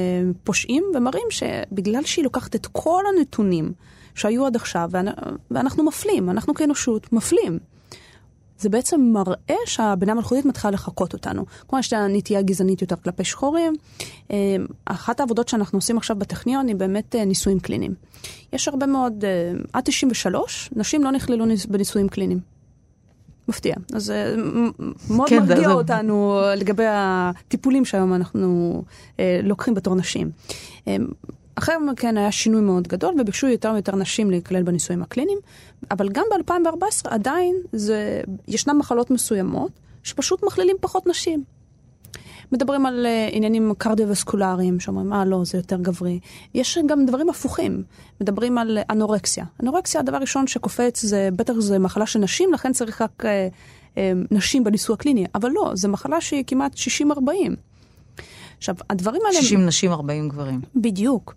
Speaker 1: פושעים, ומראים שבגלל שהיא לוקחת את כל הנתונים שהיו עד עכשיו, ואנ- ואנחנו מפלים, אנחנו כאנושות מפלים. זה בעצם מראה שהבינה מלאכותית מתחילה לחקות אותנו. כמו יש לה נטייה גזענית יותר כלפי שחורים. אה, אחת העבודות שאנחנו עושים עכשיו בטכניון היא באמת אה, ניסויים קליניים. יש הרבה מאוד, אה, עד 93, נשים לא נכללו ניס- בניסויים קליניים. מפתיע. אז זה מ- מאוד
Speaker 2: כן,
Speaker 1: מרגיע
Speaker 2: זה-
Speaker 1: אותנו לגבי הטיפולים שהיום אנחנו אה, לוקחים בתור נשים. אה, אחרי מכן היה שינוי מאוד גדול וביקשו יותר ויותר נשים להיכלל בניסויים הקליניים, אבל גם ב-2014 עדיין זה, ישנן מחלות מסוימות שפשוט מכלילים פחות נשים. מדברים על uh, עניינים קרדיו-וסקולריים, שאומרים, אה, לא, זה יותר גברי. יש גם דברים הפוכים. מדברים על אה, אנורקסיה. אנורקסיה, הדבר הראשון שקופץ, זה בטח זה מחלה של נשים, לכן צריך רק uh, uh, נשים בניסוי הקליני. אבל לא, זו מחלה שהיא כמעט 60-40. עכשיו, הדברים האלה...
Speaker 2: 60 נשים, 40 גברים.
Speaker 1: בדיוק.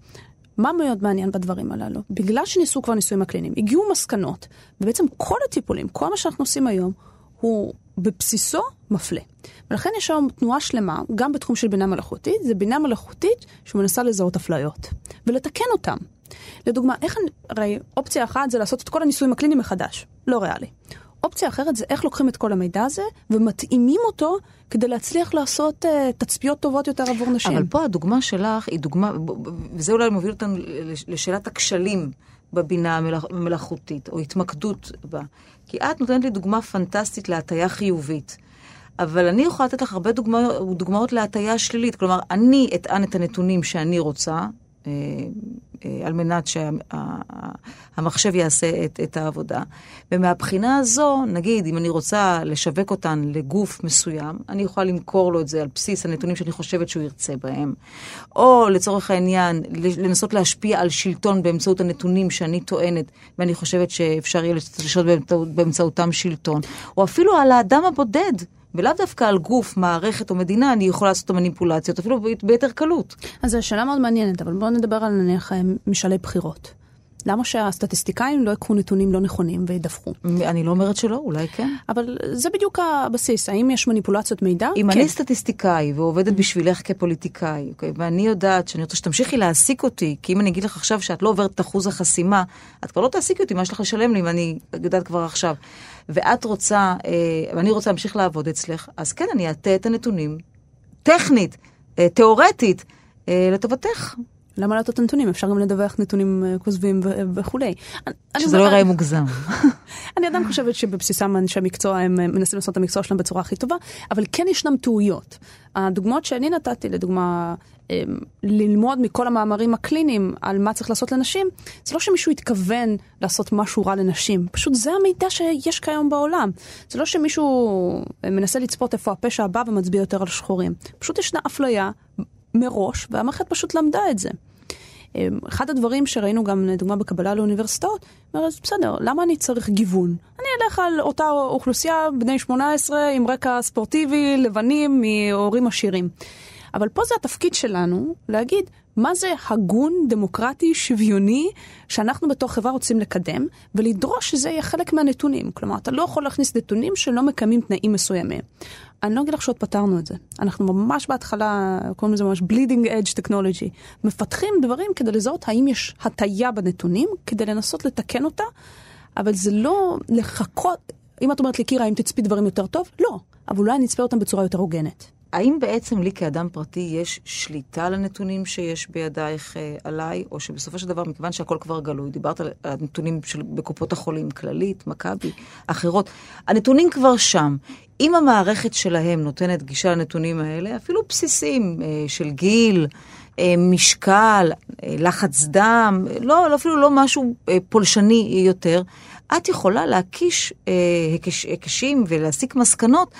Speaker 1: מה מאוד מעניין בדברים הללו? בגלל שניסו כבר ניסויים הקליניים, הגיעו מסקנות, ובעצם כל הטיפולים, כל מה שאנחנו עושים היום, הוא בבסיסו מפלה. ולכן יש היום תנועה שלמה, גם בתחום של בינה מלאכותית, זה בינה מלאכותית שמנסה לזהות אפליות, ולתקן אותן. לדוגמה, איך, הרי אופציה אחת זה לעשות את כל הניסויים הקליניים מחדש, לא ריאלי. אופציה אחרת זה איך לוקחים את כל המידע הזה ומתאימים אותו כדי להצליח לעשות uh, תצפיות טובות יותר עבור נשים.
Speaker 2: אבל פה הדוגמה שלך היא דוגמה, וזה אולי מוביל אותנו לש- לשאלת הכשלים בבינה המלאכ- המלאכותית, או התמקדות בה. כי את נותנת לי דוגמה פנטסטית להטייה חיובית. אבל אני יכולה לתת לך הרבה דוגמאות, דוגמאות להטייה שלילית. כלומר, אני אטען את הנתונים שאני רוצה, על מנת שהמחשב יעשה את, את העבודה. ומהבחינה הזו, נגיד, אם אני רוצה לשווק אותן לגוף מסוים, אני יכולה למכור לו את זה על בסיס הנתונים שאני חושבת שהוא ירצה בהם. או לצורך העניין, לנסות להשפיע על שלטון באמצעות הנתונים שאני טוענת, ואני חושבת שאפשר יהיה לשלוט באמצעות, באמצעותם שלטון. או אפילו על האדם הבודד. ולאו דווקא על גוף, מערכת או מדינה, אני יכולה לעשות את המניפולציות, אפילו ביתר קלות.
Speaker 1: אז זו שאלה מאוד מעניינת, אבל בואו נדבר על נניח אה, משאלי בחירות. למה שהסטטיסטיקאים לא יקחו נתונים לא נכונים וידווחו?
Speaker 2: אני לא אומרת שלא, אולי כן.
Speaker 1: אבל זה בדיוק הבסיס, האם יש מניפולציות מידע?
Speaker 2: אם
Speaker 1: כן.
Speaker 2: אני סטטיסטיקאי ועובדת בשבילך כפוליטיקאי, אוקיי, ואני יודעת שאני רוצה שתמשיכי להעסיק אותי, כי אם אני אגיד לך עכשיו שאת לא עוברת את אחוז החסימה, את כבר לא תעסיקי אותי, מה יש לך לשלם לי אם אני יודעת כבר עכשיו. ואת רוצה, אה, ואני רוצה להמשיך לעבוד אצלך, אז כן, אני אעטה את הנתונים, טכנית, אה, תיאורטית, אה, לטובתך.
Speaker 1: למה להטות נתונים? אפשר גם לדווח נתונים אה, כוזבים וכולי.
Speaker 2: שזה לא ייראה מוגזם. *laughs*
Speaker 1: אני עדיין חושבת שבבסיסם אנשי מקצוע הם מנסים לעשות את המקצוע שלהם בצורה הכי טובה, אבל כן ישנם טעויות. הדוגמאות שאני נתתי, לדוגמה, אה, ללמוד מכל המאמרים הקליניים על מה צריך לעשות לנשים, זה לא שמישהו התכוון לעשות משהו רע לנשים, פשוט זה המידע שיש כיום בעולם. זה לא שמישהו אה, מנסה לצפות איפה הפשע הבא ומצביע יותר על שחורים. פשוט ישנה אפליה מראש, והמערכת פשוט למדה את זה. אמ, אחד הדברים שראינו גם, לדוגמה, בקבלה לאוניברסיטאות, אומרת, בסדר, למה אני צריך גיוון? אני אלך על אותה אוכלוסייה, בני 18, עם רקע ספורטיבי, לבנים, מהורים עשירים. אבל פה זה התפקיד שלנו להגיד מה זה הגון, דמוקרטי, שוויוני, שאנחנו בתור חברה רוצים לקדם, ולדרוש שזה יהיה חלק מהנתונים. כלומר, אתה לא יכול להכניס נתונים שלא מקיימים תנאים מסוימים. אני לא אגיד לך שעוד פתרנו את זה. אנחנו ממש בהתחלה, קוראים לזה ממש bleeding edge technology. מפתחים דברים כדי לזהות האם יש הטיה בנתונים, כדי לנסות לתקן אותה, אבל זה לא לחכות, אם את אומרת לי, קירה, האם תצפי דברים יותר טוב? לא. אבל אולי אני אצפה אותם בצורה יותר הוגנת.
Speaker 2: האם בעצם לי כאדם פרטי יש שליטה על הנתונים שיש בידייך אה, עליי, או שבסופו של דבר, מכיוון שהכל כבר גלוי, דיברת על הנתונים של, בקופות החולים, כללית, מכבי, אחרות, הנתונים כבר שם. אם המערכת שלהם נותנת גישה לנתונים האלה, אפילו בסיסיים אה, של גיל, אה, משקל, אה, לחץ דם, לא, לא, אפילו לא משהו אה, פולשני יותר, את יכולה להקיש אה, היקש, היקשים ולהסיק מסקנות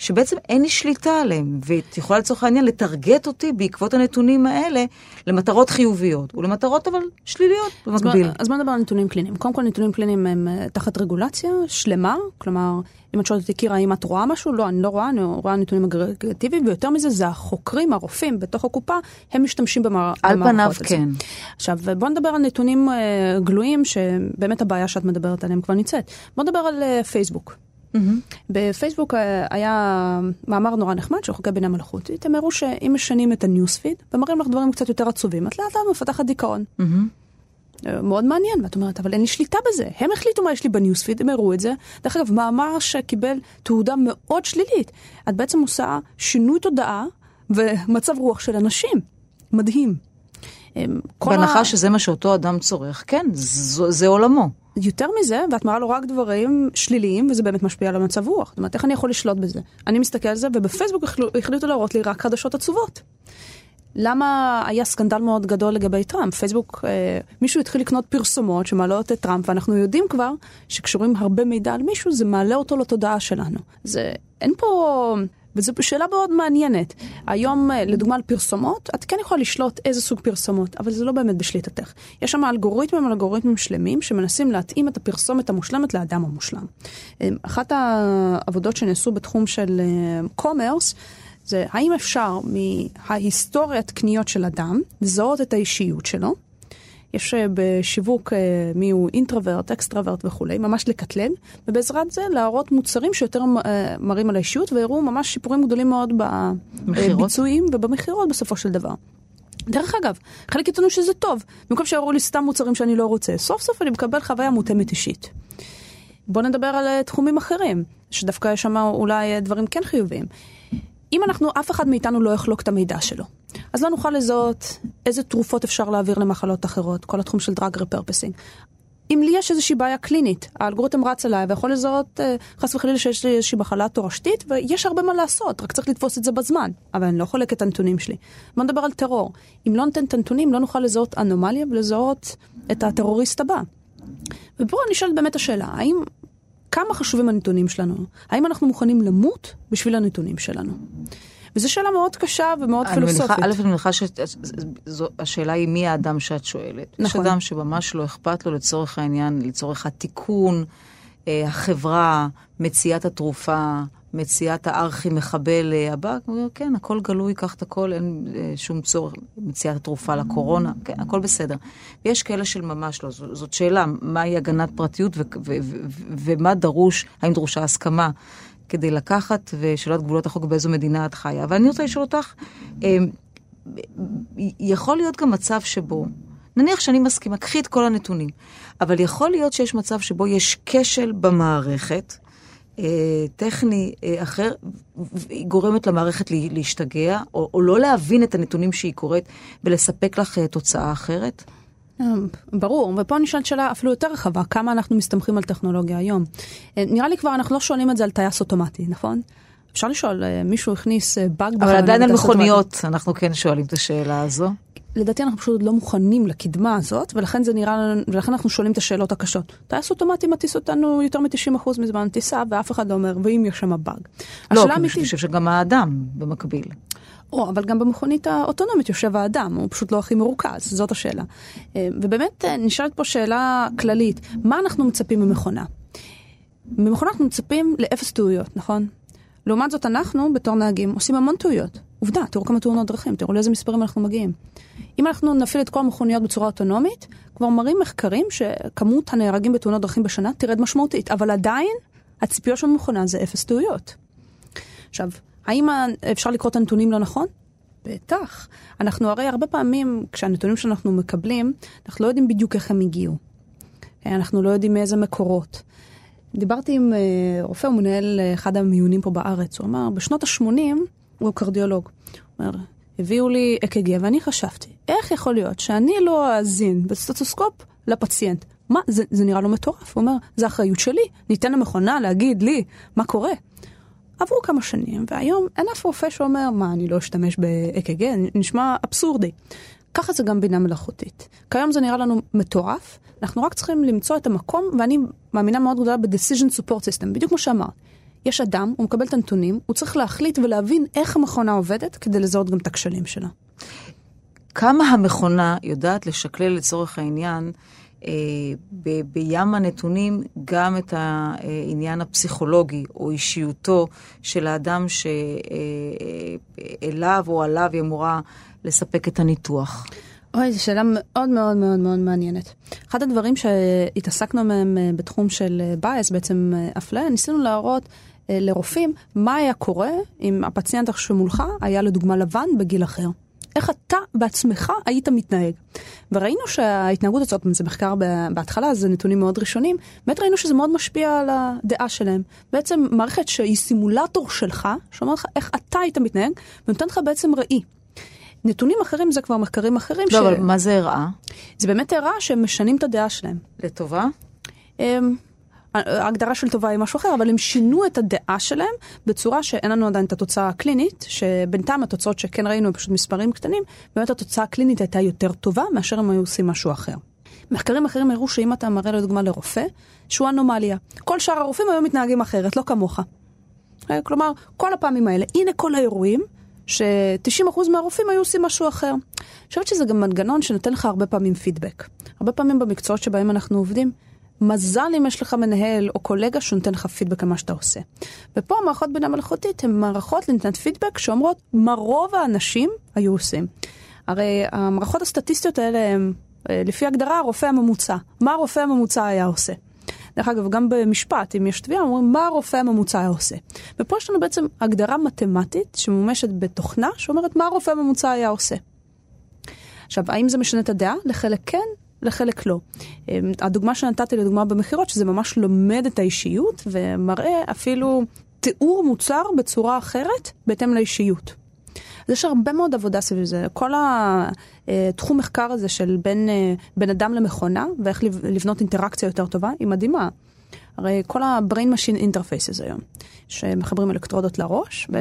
Speaker 2: שבעצם אין לי שליטה עליהם, ואת יכולה לצורך העניין לטרגט אותי בעקבות הנתונים האלה למטרות חיוביות, ולמטרות אבל שליליות במקביל.
Speaker 1: אז בוא נדבר על נתונים קליניים. קודם כל נתונים קליניים הם אה, תחת רגולציה שלמה, כלומר, אם את שואלת אותי, קירה, האם את רואה משהו? לא, אני לא רואה, אני רואה נתונים אגרגטיביים, ויותר מזה, זה החוקרים, הרופאים בתוך הקופה, הם משתמשים במערכות.
Speaker 2: על פניו כן.
Speaker 1: עכשיו, בוא נדבר על נתונים uh, גלויים, שבאמת הבעיה שאת מדברת עליהם כבר נמצאת. בוא נדבר על uh, פייסבוק. Mm-hmm. בפייסבוק uh, היה מאמר נורא נחמד של חוקי בינה מלאכותית, הם הראו שאם משנים את הניוספיד ומראים לך דברים קצת יותר עצובים, את לאט לאט מפתחת דיכאון. Mm-hmm. מאוד מעניין, ואת אומרת, אבל אין לי שליטה בזה. הם החליטו מה יש לי בניוספיד, הם הראו את זה. דרך אגב, מאמר שקיבל תעודה מאוד שלילית. את בעצם עושה שינוי תודעה ומצב רוח של אנשים. מדהים.
Speaker 2: בהנחה ה... שזה מה שאותו אדם צורך, כן, זה, זה עולמו.
Speaker 1: יותר מזה, ואת מראה לו רק דברים שליליים, וזה באמת משפיע על המצב רוח. זאת אומרת, איך אני יכול לשלוט בזה? אני מסתכל על זה, ובפייסבוק החליטו להראות לי רק חדשות עצובות. למה היה סקנדל מאוד גדול לגבי טראמפ? פייסבוק, אה, מישהו התחיל לקנות פרסומות שמעלות את טראמפ, ואנחנו יודעים כבר שקשורים הרבה מידע על מישהו, זה מעלה אותו לתודעה שלנו. זה, אין פה... וזו שאלה מאוד מעניינת. היום, אה, לדוגמה על פרסומות, את כן יכולה לשלוט איזה סוג פרסומות, אבל זה לא באמת בשליטתך. יש שם אלגוריתמים אלגוריתמים שלמים שמנסים להתאים את הפרסומת המושלמת לאדם המושלם. אה, אחת העבודות שנעשו בתחום של commerce, אה, זה האם אפשר מההיסטוריית קניות של אדם לזהות את האישיות שלו. יש אה, בשיווק אה, מי הוא introvert, extrovert וכולי, ממש לקטלג, ובעזרת זה להראות מוצרים שיותר אה, מראים על האישיות, והראו ממש שיפורים גדולים מאוד בביצועים ובמכירות בסופו של דבר. דרך אגב, חלק יטענו שזה טוב, במקום שיראו לי סתם מוצרים שאני לא רוצה, סוף סוף אני מקבל חוויה מותאמת אישית. בואו נדבר על תחומים אחרים, שדווקא יש שם אולי דברים כן חיוביים. אם אנחנו, אף אחד מאיתנו לא יחלוק את המידע שלו. אז לא נוכל לזהות איזה תרופות אפשר להעביר למחלות אחרות, כל התחום של drug repurposing. אם לי יש איזושהי בעיה קלינית, האלגוריתם רץ אליי ויכול לזהות אה, חס וחלילה שיש לי איזושהי מחלה תורשתית ויש הרבה מה לעשות, רק צריך לתפוס את זה בזמן. אבל אני לא חולק את הנתונים שלי. בוא נדבר על טרור. אם לא ניתן את הנתונים, לא נוכל לזהות אנומליה ולזהות את הטרוריסט הבא. ופה אני שואלת באמת השאלה, האם כמה חשובים הנתונים שלנו? האם אנחנו מוכנים למות בשביל הנתונים שלנו? וזו שאלה מאוד קשה ומאוד
Speaker 2: אני
Speaker 1: פילוסופית.
Speaker 2: א', אני מניחה שהשאלה היא מי האדם שאת שואלת. נכון. יש אדם שממש לא אכפת לו לצורך העניין, לצורך התיקון, אה, החברה, מציאת התרופה, מציאת הארכי-מחבל אה, הבא, כן, הכל גלוי, קח את הכל, אין אה, שום צורך, מציאת התרופה לקורונה, כן, הכל בסדר. ויש כאלה של ממש לא, זאת, שאלה, מהי הגנת פרטיות ומה דרוש, האם דרושה הסכמה כדי לקחת ושאלת גבולות החוק באיזו מדינה את חיה. אבל אני רוצה לשאול אותך, אה, יכול להיות גם מצב שבו, נניח שאני מסכימה, קחי את כל הנתונים, אבל יכול להיות שיש מצב שבו יש כשל במערכת, טכני אה, אחר, גורמת למערכת להשתגע, או, או לא להבין את הנתונים שהיא קוראת ולספק לך אה, תוצאה אחרת?
Speaker 1: ברור, ופה אני שואלת שאלה אפילו יותר רחבה, כמה אנחנו מסתמכים על טכנולוגיה היום. נראה לי כבר אנחנו לא שואלים את זה על טייס אוטומטי, נכון? אפשר לשאול, מישהו הכניס באג
Speaker 2: אבל עדיין על מכוניות אנחנו כן שואלים את השאלה הזו.
Speaker 1: לדעתי אנחנו פשוט לא מוכנים לקדמה הזאת, ולכן זה נראה, ולכן אנחנו שואלים את השאלות הקשות. טייס אוטומטי מטיס אותנו יותר מ-90% מזמן טיסה, ואף אחד לא אומר, ואם יש שם באג.
Speaker 2: לא, כי אני חושב שגם האדם במקביל.
Speaker 1: או, אבל גם במכונית האוטונומית יושב האדם, הוא פשוט לא הכי מרוכז, זאת השאלה. אה, ובאמת אה, נשאלת פה שאלה כללית, מה אנחנו מצפים ממכונה? ממכונה אנחנו מצפים לאפס טעויות, נכון? לעומת זאת אנחנו, בתור נהגים, עושים המון טעויות. עובדה, תראו כמה תאונות דרכים, תראו לאיזה מספרים אנחנו מגיעים. אם אנחנו נפעיל את כל המכוניות בצורה אוטונומית, כבר מראים מחקרים שכמות הנהרגים בתאונות דרכים בשנה תרד משמעותית, אבל עדיין הציפיות של המכונה זה אפס טעויות. עכשיו, האם אפשר לקרוא את הנתונים לא נכון? בטח. אנחנו הרי הרבה פעמים, כשהנתונים שאנחנו מקבלים, אנחנו לא יודעים בדיוק איך הם הגיעו. אנחנו לא יודעים מאיזה מקורות. דיברתי עם אה, רופא, הוא מנהל אה, אחד המיונים פה בארץ, הוא אמר, בשנות ה-80 הוא קרדיולוג. הוא אומר, הביאו לי אק"ג ואני חשבתי, איך יכול להיות שאני לא אאזין בסטטוסקופ לפציינט? מה, זה, זה נראה לו מטורף. הוא אומר, זה אחריות שלי, ניתן למכונה להגיד לי מה קורה. עברו כמה שנים, והיום אין אף רופא שאומר, מה, אני לא אשתמש באק"ג? נשמע אבסורדי. ככה זה גם בינה מלאכותית. כיום זה נראה לנו מטורף, אנחנו רק צריכים למצוא את המקום, ואני מאמינה מאוד גדולה ב-decision support system, בדיוק כמו שאמרת. יש אדם, הוא מקבל את הנתונים, הוא צריך להחליט ולהבין איך המכונה עובדת כדי לזהות גם את הכשלים שלה.
Speaker 2: כמה המכונה יודעת לשקלל לצורך העניין אה, ב- בים הנתונים גם את העניין הפסיכולוגי או אישיותו של האדם שאליו או עליו היא אמורה לספק את הניתוח.
Speaker 1: אוי, זו שאלה מאוד מאוד מאוד מאוד מעניינת. אחד הדברים שהתעסקנו מהם אה, בתחום של בייס, בעצם אה, אפליה, ניסינו להראות אה, לרופאים מה היה קורה אם הפציינט שמולך היה לדוגמה לבן בגיל אחר. איך אתה בעצמך היית מתנהג. וראינו שההתנהגות הזאת, זה מחקר בהתחלה, זה נתונים מאוד ראשונים, באמת ראינו שזה מאוד משפיע על הדעה שלהם. בעצם מערכת שהיא סימולטור שלך, שאומר לך איך אתה היית מתנהג, ונותן לך בעצם ראי. נתונים אחרים זה כבר מחקרים אחרים.
Speaker 2: לא, ש... אבל מה זה הראה?
Speaker 1: זה באמת הראה שהם משנים את הדעה שלהם.
Speaker 2: לטובה?
Speaker 1: ההגדרה של טובה היא משהו אחר, אבל הם שינו את הדעה שלהם בצורה שאין לנו עדיין את התוצאה הקלינית, שבינתיים התוצאות שכן ראינו הם פשוט מספרים קטנים, באמת התוצאה הקלינית הייתה יותר טובה מאשר אם היו עושים משהו אחר. מחקרים אחרים הראו שאם אתה מראה לדוגמה לרופא, שהוא אנומליה. כל שאר הרופאים היו מתנהגים אחרת, לא כמוך. כלומר, כל הפעמים האלה, הנה כל האירועים, ש-90% מהרופאים היו עושים משהו אחר. אני חושבת שזה גם מנגנון שנותן לך הרבה פעמים פידבק. הרבה פעמים במקצועות שבהם אנחנו עובדים, מזל אם יש לך מנהל או קולגה שנותן לך פידבק על מה שאתה עושה. ופה המערכות בינה מלאכותית הן מערכות לנתנת פידבק שאומרות מה רוב האנשים היו עושים. הרי המערכות הסטטיסטיות האלה הן, אה, לפי הגדרה, הרופא הממוצע. מה הרופא הממוצע היה עושה? דרך אגב, גם במשפט, אם יש תביעה, אומרים מה הרופא הממוצע היה עושה. ופה יש לנו בעצם הגדרה מתמטית שמומשת בתוכנה, שאומרת מה הרופא הממוצע היה עושה. עכשיו, האם זה משנה את הדעה? לחלק כן, לחלק לא. אמ, הדוגמה שנתתי לדוגמה במכירות, שזה ממש לומד את האישיות ומראה אפילו תיאור מוצר בצורה אחרת בהתאם לאישיות. אז יש הרבה מאוד עבודה סביב זה. כל התחום מחקר הזה של בין, אה, בין אדם למכונה ואיך לבנות אינטראקציה יותר טובה, היא מדהימה. הרי כל ה-brain machine interfaces היום, שמחברים אלקטרודות לראש, mm-hmm.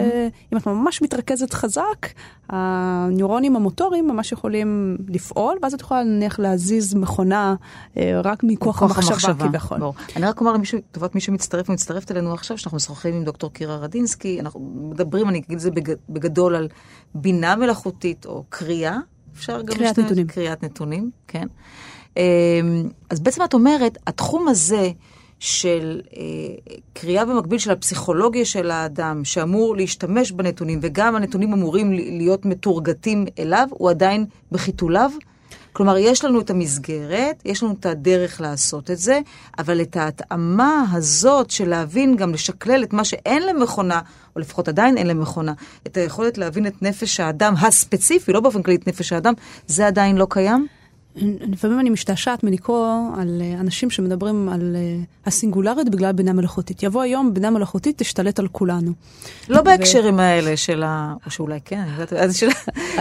Speaker 1: ואם את ממש מתרכזת חזק, הניורונים המוטוריים ממש יכולים לפעול, ואז את יכולה נניח להזיז מכונה אה, רק מכוח המחשבה כביכול.
Speaker 2: אני רק אומר לטובת מי שמצטרף ומצטרפת אלינו עכשיו, שאנחנו משוחחים עם דוקטור קירה רדינסקי, אנחנו מדברים, אני אגיד את זה בגדול, על בינה מלאכותית או קריאה. אפשר גם
Speaker 1: קריאת נתונים.
Speaker 2: קריאת נתונים, כן. אמ, אז בעצם את אומרת, התחום הזה של אה, קריאה במקביל של הפסיכולוגיה של האדם, שאמור להשתמש בנתונים, וגם הנתונים אמורים להיות מתורגתים אליו, הוא עדיין בחיתוליו? כלומר, יש לנו את המסגרת, יש לנו את הדרך לעשות את זה, אבל את ההתאמה הזאת של להבין, גם לשקלל את מה שאין למכונה, או לפחות עדיין אין למכונה, את היכולת להבין את נפש האדם הספציפי, לא באופן כללי את נפש האדם, זה עדיין לא קיים?
Speaker 1: לפעמים אני משתעשעת מלקרוא על אה, אנשים שמדברים על אה, הסינגולריות בגלל בינה מלאכותית. יבוא היום, בינה מלאכותית תשתלט על כולנו.
Speaker 2: לא בהקשרים האלה של ה... או שאולי כן, אני יודעת, אז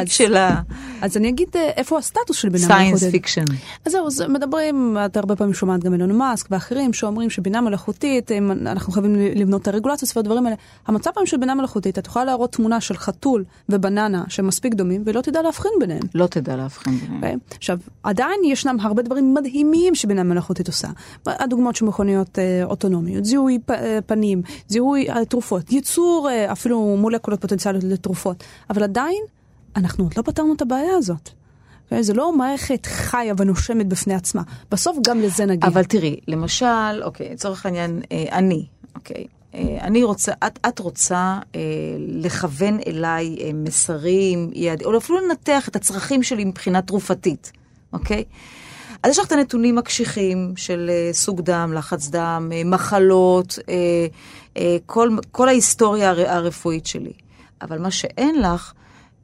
Speaker 2: של ה...
Speaker 1: אז אני אגיד אה, איפה הסטטוס של בינה מלאכותית.
Speaker 2: science fiction.
Speaker 1: אז זהו, אז מדברים, את הרבה פעמים שומעת גם אילון מאסק ואחרים שאומרים שבינה מלאכותית, אנחנו חייבים לבנות את הרגולציות והדברים האלה. המצב היום של בינה מלאכותית, את יכולה להראות תמונה של חתול ובננה שהם מספיק דומים, ולא תדע להבחין ביניהם.
Speaker 2: לא תדע להבחין ביניהם. אוקיי?
Speaker 1: עכשיו, עדיין ישנם הרבה דברים מדהימים שבינה מלאכותית עושה. הדוגמאות של מכוניות אה, אוטונומיות, זיהוי אה, פנים, זיהוי אה, תרופות, ייצור אפילו מולקולות פוטנציאליות לתרופות, אבל עדיין אנחנו עוד לא פתרנו את הבעיה הזאת. זה לא מערכת חיה ונושמת בפני עצמה. בסוף גם לזה נגיע.
Speaker 2: אבל תראי, למשל, אוקיי, לצורך העניין, אני, אוקיי, אני רוצה, את, את רוצה אה, לכוון אליי אה, מסרים, יעד, או אפילו לנתח את הצרכים שלי מבחינה תרופתית. אוקיי? אז יש לך את הנתונים הקשיחים של uh, סוג דם, לחץ דם, uh, מחלות, uh, כל, כל ההיסטוריה הר, הרפואית שלי. אבל מה שאין לך,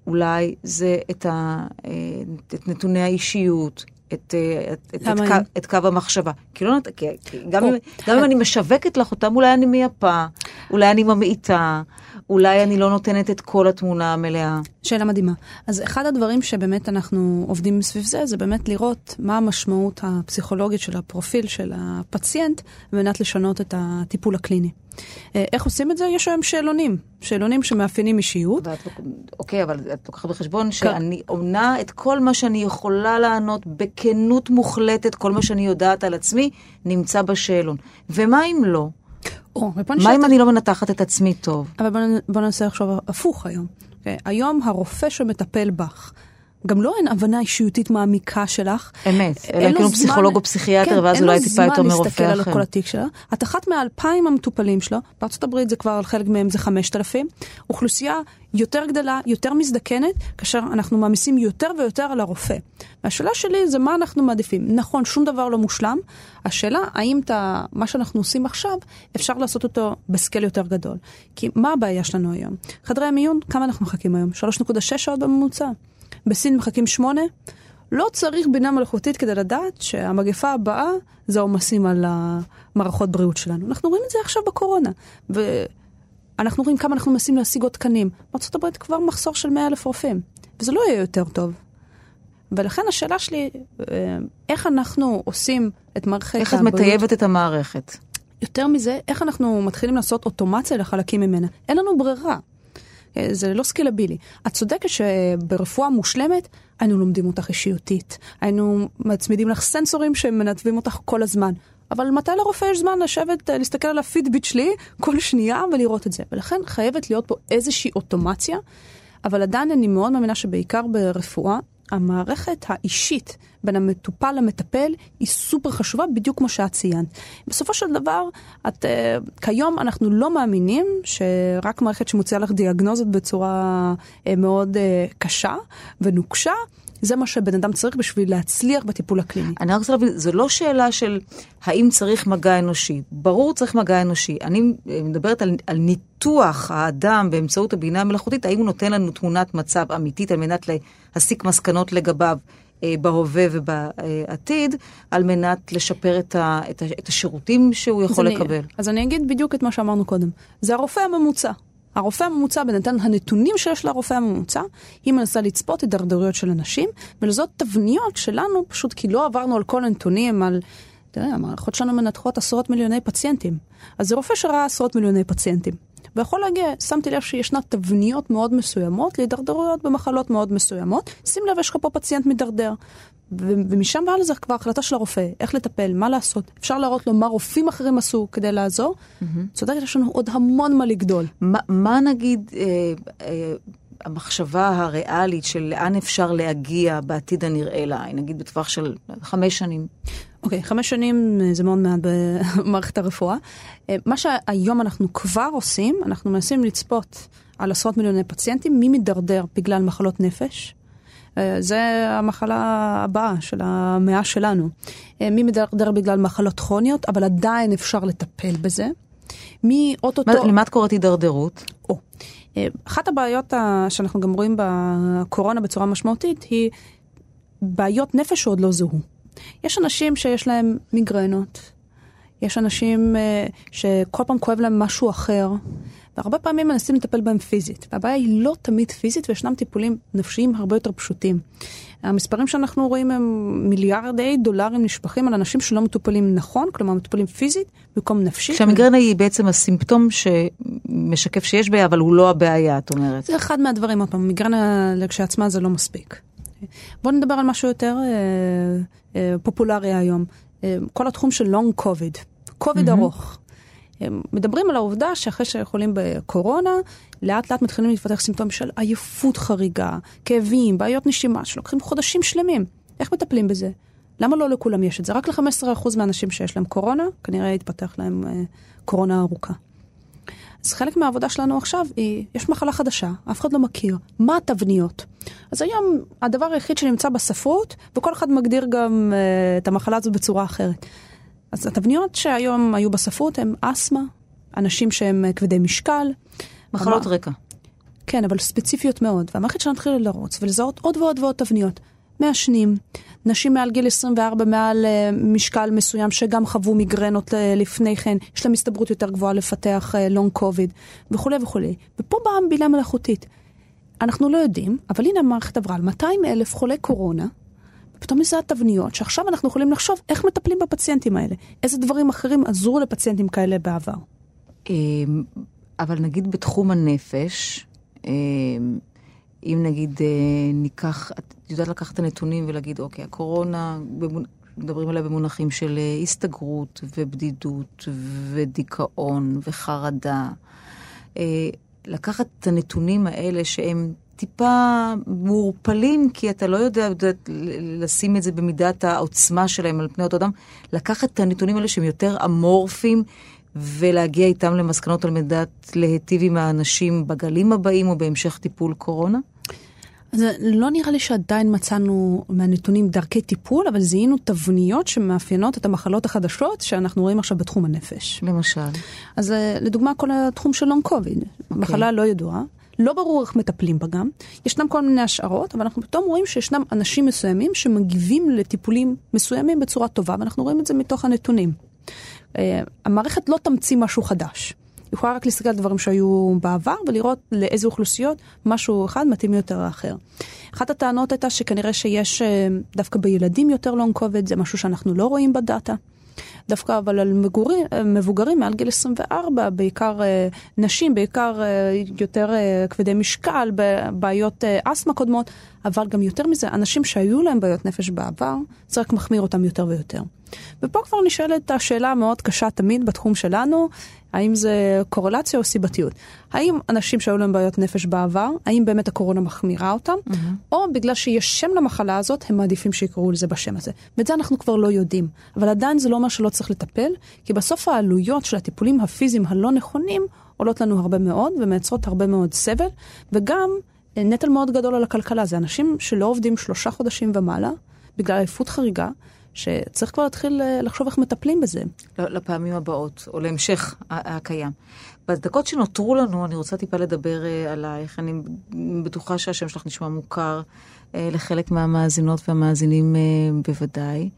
Speaker 2: אולי, זה את, ה, את נתוני האישיות, את, את, את, קו, את קו המחשבה. כי לא, כי, כי גם, אם, גם אם אני משווקת לך אותם, אולי אני מייפה, אולי אני ממעיטה, אולי אני לא נותנת את כל התמונה המלאה.
Speaker 1: שאלה מדהימה. אז אחד הדברים שבאמת אנחנו עובדים סביב זה, זה באמת לראות מה המשמעות הפסיכולוגית של הפרופיל של הפציינט, על מנת לשנות את הטיפול הקליני. אה, איך עושים את זה? יש היום שאלונים, שאלונים שמאפיינים אישיות.
Speaker 2: ואת, אוקיי, אבל את לוקחת בחשבון שאני עונה את כל מה שאני יכולה לענות בכנות מוחלטת, כל מה שאני יודעת על עצמי, נמצא בשאלון. ומה אם לא?
Speaker 1: או, ופה
Speaker 2: מה
Speaker 1: נשאלת-
Speaker 2: אם אני לא מנתחת את עצמי טוב?
Speaker 1: אבל בוא, בוא ננסה לחשוב הפוך היום. Okay? היום הרופא שמטפל בך, גם לא אין הבנה אישיותית מעמיקה שלך.
Speaker 2: אמת, אלא כאילו פסיכולוג או פסיכיאטר,
Speaker 1: כן,
Speaker 2: ואז אולי טיפה יותר
Speaker 1: אין לו זמן
Speaker 2: מרופא
Speaker 1: להסתכל על
Speaker 2: אחר.
Speaker 1: כל התיק שלה. את אחת מאלפיים המטופלים שלו, בארצות הברית זה כבר, על חלק מהם זה חמשת אלפים. אוכלוסייה יותר גדלה, יותר מזדקנת, כאשר אנחנו מעמיסים יותר ויותר על הרופא. והשאלה שלי זה מה אנחנו מעדיפים. נכון, שום דבר לא מושלם. השאלה, האם את מה שאנחנו עושים עכשיו, אפשר לעשות אותו בסקל יותר גדול. כי מה הבעיה שלנו היום? חדרי המיון, כמה אנחנו מחכים היום? 3.6 שעות בממוצע. בסין מחכים שמונה. לא צריך בינה מלאכותית כדי לדעת שהמגפה הבאה זה העומסים על המערכות בריאות שלנו. אנחנו רואים את זה עכשיו בקורונה. ואנחנו רואים כמה אנחנו מנסים להשיג עוד תקנים. הברית כבר מחסור של 100 אלף רופאים, וזה לא יהיה יותר טוב. ולכן השאלה שלי, אה, איך אנחנו עושים את מערכת
Speaker 2: איך את
Speaker 1: הבריאות-
Speaker 2: מטייבת את המערכת?
Speaker 1: יותר מזה, איך אנחנו מתחילים לעשות אוטומציה לחלקים ממנה. אין לנו ברירה. אה, זה לא סקלבילי. את צודקת שברפואה מושלמת, היינו לומדים אותך אישיותית. היינו מצמידים לך סנסורים שמנתבים אותך כל הזמן. אבל מתי לרופא יש זמן לשבת, אה, להסתכל על הפידביט שלי כל שנייה ולראות את זה? ולכן חייבת להיות פה איזושהי אוטומציה, אבל עדיין אני מאוד מאמינה שבעיקר ברפואה, המערכת האישית בין המטופל למטפל היא סופר חשובה, בדיוק כמו שאת ציינת. בסופו של דבר, את, uh, כיום אנחנו לא מאמינים שרק מערכת שמוציאה לך דיאגנוזות בצורה uh, מאוד uh, קשה ונוקשה, זה מה שבן אדם צריך בשביל להצליח בטיפול הקליני.
Speaker 2: אני רק רוצה להבין, זו לא שאלה של האם צריך מגע אנושי. ברור צריך מגע אנושי. אני מדברת על, על ניתוח האדם באמצעות הבינה המלאכותית, האם הוא נותן לנו תמונת מצב אמיתית על מנת להסיק מסקנות לגביו בהווה ובעתיד, על מנת לשפר את, ה, את, ה, את השירותים שהוא יכול
Speaker 1: אז אני-
Speaker 2: לקבל.
Speaker 1: אז אני אגיד בדיוק את מה שאמרנו קודם. זה הרופא הממוצע. הרופא הממוצע, בהינתן הנתונים שיש לרופא הממוצע, היא מנסה לצפות הידרדרויות של אנשים, ולזאת תבניות שלנו, פשוט כי לא עברנו על כל הנתונים, על... תראה, המערכות שלנו מנתחות עשרות מיליוני פציינטים. אז זה רופא שראה עשרות מיליוני פציינטים. ויכול להגיע, שמתי לב שישנה תבניות מאוד מסוימות להידרדרויות במחלות מאוד מסוימות. שים לב, יש לך פה פציינט מידרדר. ומשם והלאה זה כבר החלטה של הרופא, איך לטפל, מה לעשות. אפשר להראות לו מה רופאים אחרים עשו כדי לעזור. צודקת, יש לנו עוד המון מה לגדול.
Speaker 2: מה, מה נגיד אה, אה, המחשבה הריאלית של לאן אפשר להגיע בעתיד הנראה לעין, נגיד בטווח של חמש שנים?
Speaker 1: אוקיי, חמש שנים אה, זה מאוד מעט במערכת הרפואה. אה, מה שהיום אנחנו כבר עושים, אנחנו מנסים לצפות על עשרות מיליוני פציינטים, מי מידרדר בגלל מחלות נפש. אה, זה המחלה הבאה של המאה שלנו. מי מידרדר בגלל מחלות כרוניות, אבל עדיין אפשר לטפל בזה. מי אוטוטו...
Speaker 2: מה, למה את קוראת הידרדרות?
Speaker 1: או. אחת הבעיות שאנחנו גם רואים בקורונה בצורה משמעותית היא בעיות נפש שעוד לא זוהו. יש אנשים שיש להם מיגרנות, יש אנשים אה, שכל פעם כואב להם משהו אחר, והרבה פעמים מנסים לטפל בהם פיזית. והבעיה היא לא תמיד פיזית, וישנם טיפולים נפשיים הרבה יותר פשוטים. המספרים שאנחנו רואים הם מיליארדי דולרים נשפכים על אנשים שלא מטופלים נכון, כלומר מטופלים פיזית במקום נפשית.
Speaker 2: כשהמיגרנה היא בעצם הסימפטום שמשקף שיש בעיה, אבל הוא לא הבעיה, את אומרת.
Speaker 1: זה אחד מהדברים, עוד פעם, מיגרנה כשלעצמה זה לא מספיק. בואו נדבר על משהו יותר אה, אה, פופולרי היום. אה, כל התחום של לונג קוביד, קוביד ארוך. אה, מדברים על העובדה שאחרי שחולים בקורונה, לאט לאט מתחילים להתפתח סימפטומים של עייפות חריגה, כאבים, בעיות נשימה, שלוקחים חודשים שלמים. איך מטפלים בזה? למה לא לכולם יש את זה? רק ל-15% מהאנשים שיש להם קורונה, כנראה יתפתח להם אה, קורונה ארוכה. אז חלק מהעבודה שלנו עכשיו היא, יש מחלה חדשה, אף אחד לא מכיר, מה התבניות? אז היום הדבר היחיד שנמצא בספרות, וכל אחד מגדיר גם uh, את המחלה הזאת בצורה אחרת. אז התבניות שהיום היו בספרות הן אסתמה, אנשים שהם אה, כבדי משקל.
Speaker 2: מחלות רקע.
Speaker 1: כן, אבל ספציפיות מאוד. והמערכת שלנו התחילה לרוץ ולזהות עוד ועוד ועוד תבניות. מעשנים, נשים מעל גיל 24, מעל uh, משקל מסוים שגם חוו מיגרנות uh, לפני כן, יש להם הסתברות יותר גבוהה לפתח לונג uh, קוביד וכולי וכולי. ופה באה בינה מלאכותית. אנחנו לא יודעים, אבל הנה המערכת עברה על 200 אלף חולי קורונה, ופתאום מזה התבניות שעכשיו אנחנו יכולים לחשוב איך מטפלים בפציינטים האלה. איזה דברים אחרים עזרו לפציינטים כאלה בעבר.
Speaker 2: אמ, אבל נגיד בתחום הנפש, אמ, אם נגיד אה, ניקח, את יודעת לקחת את הנתונים ולהגיד, אוקיי, הקורונה, מדברים עליה במונחים של אה, הסתגרות ובדידות ודיכאון וחרדה. אה, לקחת את הנתונים האלה שהם טיפה מעורפלים, כי אתה לא יודע, יודע לשים את זה במידת העוצמה שלהם על פני אותו אדם, לקחת את הנתונים האלה שהם יותר אמורפיים ולהגיע איתם למסקנות על מנת להיטיב עם האנשים בגלים הבאים או בהמשך טיפול קורונה?
Speaker 1: אז לא נראה לי שעדיין מצאנו מהנתונים דרכי טיפול, אבל זיהינו תבניות שמאפיינות את המחלות החדשות שאנחנו רואים עכשיו בתחום הנפש.
Speaker 2: למשל?
Speaker 1: אז אה, לדוגמה, כל התחום של לונג קוביד, okay. מחלה לא ידועה. לא ברור איך מטפלים בה גם. ישנם כל מיני השערות, אבל אנחנו פתאום רואים שישנם אנשים מסוימים שמגיבים לטיפולים מסוימים בצורה טובה, ואנחנו רואים את זה מתוך הנתונים. Uh, המערכת לא תמציא משהו חדש. יכולה רק להסתכל על דברים שהיו בעבר ולראות לאיזה אוכלוסיות משהו אחד מתאים יותר לאחר. אחת הטענות הייתה שכנראה שיש אה, דווקא בילדים יותר לונג קוביד, זה משהו שאנחנו לא רואים בדאטה. דווקא אבל על מגורים, אה, מבוגרים מעל גיל 24, בעיקר אה, נשים, בעיקר יותר כבדי משקל, בעיות אסתמה קודמות, אבל גם יותר מזה, אנשים שהיו להם בעיות נפש בעבר, זה רק מחמיר אותם יותר ויותר. ופה כבר נשאלת השאלה המאוד קשה תמיד בתחום שלנו, האם זה קורלציה או סיבתיות? האם אנשים שהיו להם בעיות נפש בעבר, האם באמת הקורונה מחמירה אותם, mm-hmm. או בגלל שיש שם למחלה הזאת, הם מעדיפים שיקראו לזה בשם הזה. ואת זה אנחנו כבר לא יודעים. אבל עדיין זה לא אומר שלא צריך לטפל, כי בסוף העלויות של הטיפולים הפיזיים הלא נכונים עולות לנו הרבה מאוד ומייצרות הרבה מאוד סבל, וגם נטל מאוד גדול על הכלכלה. זה אנשים שלא עובדים שלושה חודשים ומעלה, בגלל עייפות חריגה. שצריך כבר להתחיל אה, לחשוב איך מטפלים בזה.
Speaker 2: לפעמים הבאות, או להמשך הקיים. בדקות שנותרו לנו, אני רוצה טיפה לדבר אה, עלייך. אני בטוחה שהשם שלך נשמע מוכר אה, לחלק מהמאזינות והמאזינים בוודאי.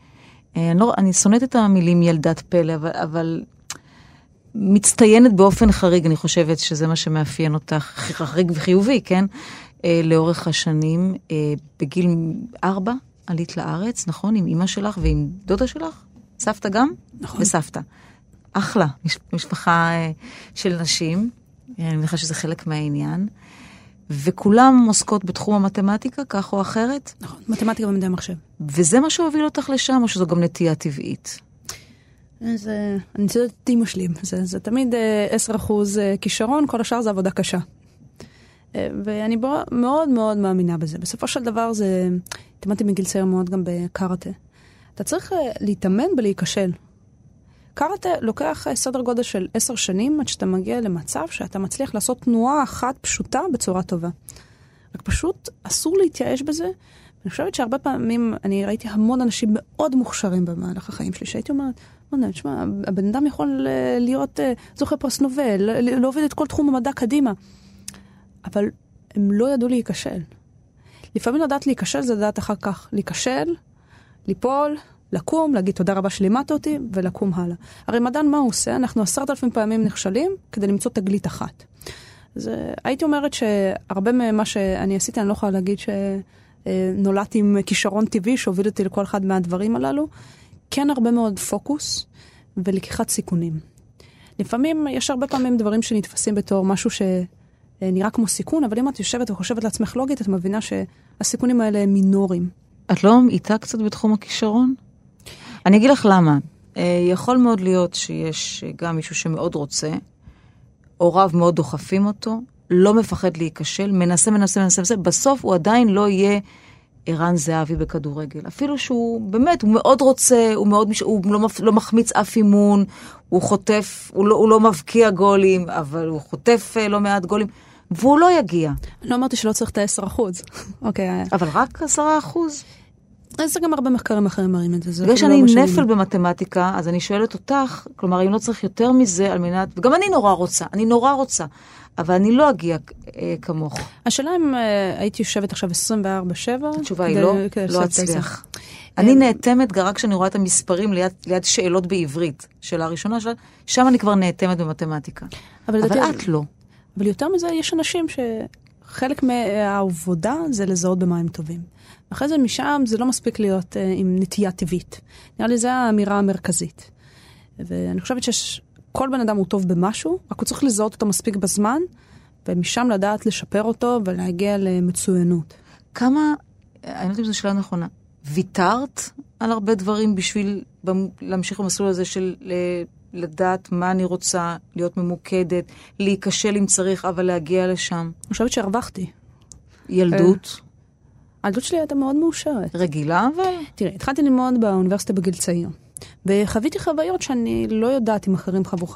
Speaker 2: אני, לא, אני שונאת את המילים ילדת פלא, אבל, אבל מצטיינת באופן חריג, אני חושבת שזה מה שמאפיין אותך, חריג וחיובי, כן? לאורך השנים, בגיל ארבע, עלית לארץ, נכון? עם אימא שלך ועם דודה שלך? סבתא גם?
Speaker 1: נכון.
Speaker 2: וסבתא. אחלה, מש, משפחה אה, של נשים, אני מניחה שזה חלק מהעניין. וכולם עוסקות בתחום המתמטיקה, כך או אחרת?
Speaker 1: נכון, מתמטיקה ומדעי המחשב.
Speaker 2: וזה מה שהוביל אותך לשם, או שזו גם נטייה טבעית?
Speaker 1: זה, אני די משלים. זה, זה תמיד 10% אה, אה, כישרון, כל השאר זה עבודה קשה. ואני מאוד מאוד מאמינה בזה. בסופו של דבר זה, התאמנתי מגיל צעיר מאוד גם בקארטה. אתה צריך אה, להתאמן בלהיכשל. קארטה לוקח אה, סדר גודל של עשר שנים עד שאתה מגיע למצב שאתה מצליח לעשות תנועה אחת פשוטה בצורה טובה. רק פשוט אסור להתייאש בזה. אני חושבת שהרבה פעמים אני ראיתי המון אנשים מאוד מוכשרים במהלך החיים שלי, שהייתי אומרת, בוא'נה, תשמע, הבן אדם יכול אה, להיות זוכה פרס נובל, להוביל את כל תחום המדע קדימה. אבל הם לא ידעו להיכשל. לפעמים לדעת להיכשל זה לדעת אחר כך להיכשל, ליפול, לקום, להגיד תודה רבה שלימדת אותי, ולקום הלאה. הרי מדען מה הוא עושה? אנחנו עשרת אלפים פעמים נכשלים כדי למצוא תגלית אחת. אז הייתי אומרת שהרבה ממה שאני עשיתי, אני לא יכולה להגיד שנולדתי עם כישרון טבעי שהוביל אותי לכל אחד מהדברים הללו. כן הרבה מאוד פוקוס ולקיחת סיכונים. לפעמים, יש הרבה פעמים דברים שנתפסים בתור משהו ש... נראה כמו סיכון, אבל אם את יושבת וחושבת לעצמך לוגית, את מבינה שהסיכונים האלה הם מינוריים.
Speaker 2: את לא ממעיטה קצת בתחום הכישרון? אני אגיד לך למה. אה, יכול מאוד להיות שיש גם מישהו שמאוד רוצה, הוריו מאוד דוחפים אותו, לא מפחד להיכשל, מנסה, מנסה, מנסה, מנסה, בסוף הוא עדיין לא יהיה ערן זהבי בכדורגל. אפילו שהוא, באמת, הוא מאוד רוצה, הוא מאוד, הוא לא, לא מחמיץ אף אימון, הוא חוטף, הוא לא, הוא לא מבקיע גולים, אבל הוא חוטף אה, לא מעט גולים. והוא לא יגיע.
Speaker 1: לא אמרתי שלא צריך את ה-10 אחוז. *laughs* אוקיי.
Speaker 2: אבל רק 10 אחוז?
Speaker 1: זה גם הרבה מחקרים אחרים מראים את זה.
Speaker 2: בגלל שאני לא נפל במתמטיקה, אז אני שואלת אותך, כלומר, אם לא צריך יותר מזה על מנת, וגם אני נורא רוצה, אני נורא רוצה, אבל אני לא אגיע אה, כמוך.
Speaker 1: השאלה אם אה, הייתי יושבת עכשיו 24-7?
Speaker 2: התשובה היא לא, לא אצליח. אני נאטמת רק כשאני רואה את המספרים ליד, ליד שאלות בעברית. שאלה ראשונה, שלה, שם אני כבר נאטמת במתמטיקה. אבל, אבל את לא.
Speaker 1: אבל יותר מזה, יש אנשים שחלק מהעבודה זה לזהות במה הם טובים. אחרי זה משם זה לא מספיק להיות uh, עם נטייה טבעית. נראה לי זו האמירה המרכזית. ואני חושבת שכל בן אדם הוא טוב במשהו, רק הוא צריך לזהות אותו מספיק בזמן, ומשם לדעת לשפר אותו ולהגיע למצוינות.
Speaker 2: כמה, אני לא יודעת אם זו שאלה נכונה, ויתרת על הרבה דברים בשביל להמשיך במסלול הזה של לדעת מה אני רוצה, להיות ממוקדת, להיכשל אם צריך, אבל להגיע לשם.
Speaker 1: אני חושבת שהרווחתי.
Speaker 2: ילדות
Speaker 1: הילדות שלי הייתה מאוד מאושרת.
Speaker 2: רגילה, אבל
Speaker 1: תראי, התחלתי ללמוד באוניברסיטה בגיל צעיר, וחוויתי חוויות שאני לא יודעת אם אחרים חוו.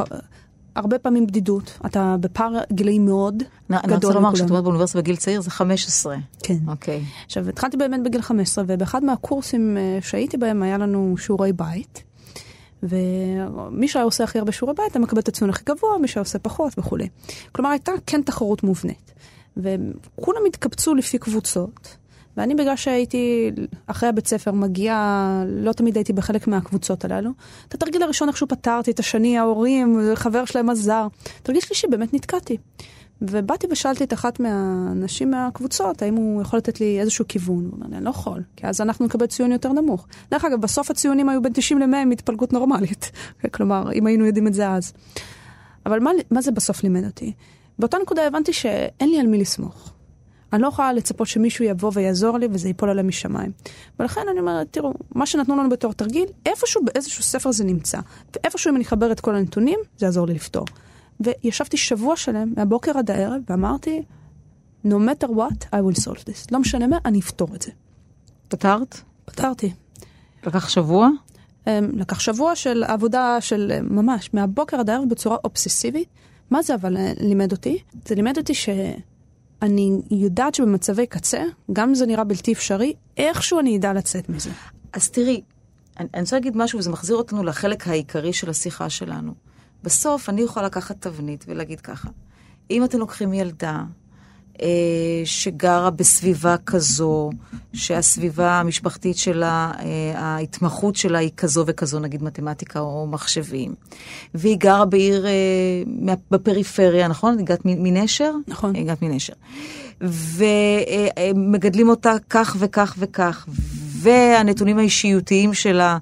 Speaker 1: הרבה פעמים בדידות, אתה בפער גילאים מאוד
Speaker 2: נ- אני רוצה
Speaker 1: גדול
Speaker 2: לומר. כשאת אומרת באוניברסיטה בגיל צעיר זה 15.
Speaker 1: כן.
Speaker 2: אוקיי.
Speaker 1: עכשיו, התחלתי באמת בגיל 15, ובאחד מהקורסים אה, שהייתי בהם היה לנו שיעורי בית. ומי שהיה עושה הכי הרבה שיעורי בית, היה מקבל את הציון הכי גבוה, מי שהיה עושה פחות וכולי. כלומר, הייתה כן תחרות מובנית. וכולם התקבצו לפי קבוצות, ואני בגלל שהייתי אחרי הבית ספר מגיעה, לא תמיד הייתי בחלק מהקבוצות הללו. את התרגיל הראשון איכשהו פתרתי, את השני ההורים, חבר שלהם עזר. תרגיל שלישי באמת נתקעתי. ובאתי ושאלתי את אחת מהנשים מהקבוצות, האם הוא יכול לתת לי איזשהו כיוון. הוא אומר לי, אני לא יכול, כי אז אנחנו נקבל ציון יותר נמוך. דרך אגב, בסוף הציונים היו בין 90 ל-100 עם התפלגות נורמלית. *laughs* כלומר, אם היינו יודעים את זה אז. אבל מה, מה זה בסוף לימד אותי? באותה נקודה הבנתי שאין לי על מי לסמוך. אני לא יכולה לצפות שמישהו יבוא ויעזור לי וזה ייפול עליהם משמיים. ולכן אני אומרת, תראו, מה שנתנו לנו בתור תרגיל, איפשהו באיזשהו ספר זה נמצא. ואיפשהו אם אני אחבר את כל הנתונים, זה יעזור לי לפתור. וישבתי שבוע שלם, מהבוקר עד הערב, ואמרתי, no matter what, I will solve this. לא משנה מה, אני אפתור את זה.
Speaker 2: פתרת?
Speaker 1: פתרתי.
Speaker 2: לקח שבוע?
Speaker 1: אמ, לקח שבוע של עבודה של ממש, מהבוקר עד הערב בצורה אובססיבית. מה זה אבל אה, לימד אותי? זה לימד אותי שאני יודעת שבמצבי קצה, גם אם זה נראה בלתי אפשרי, איכשהו אני אדע לצאת מזה.
Speaker 2: אז תראי, אני, אני רוצה להגיד משהו, וזה מחזיר אותנו לחלק העיקרי של השיחה שלנו. בסוף אני יכולה לקחת תבנית ולהגיד ככה, אם אתם לוקחים ילדה שגרה בסביבה כזו, שהסביבה המשפחתית שלה, אה, ההתמחות שלה היא כזו וכזו, נגיד מתמטיקה או מחשבים, והיא גרה בעיר אה, בפריפריה, נכון? הגעת מנשר?
Speaker 1: נכון.
Speaker 2: הגעת מנשר. ומגדלים אותה כך וכך וכך, והנתונים האישיותיים שלה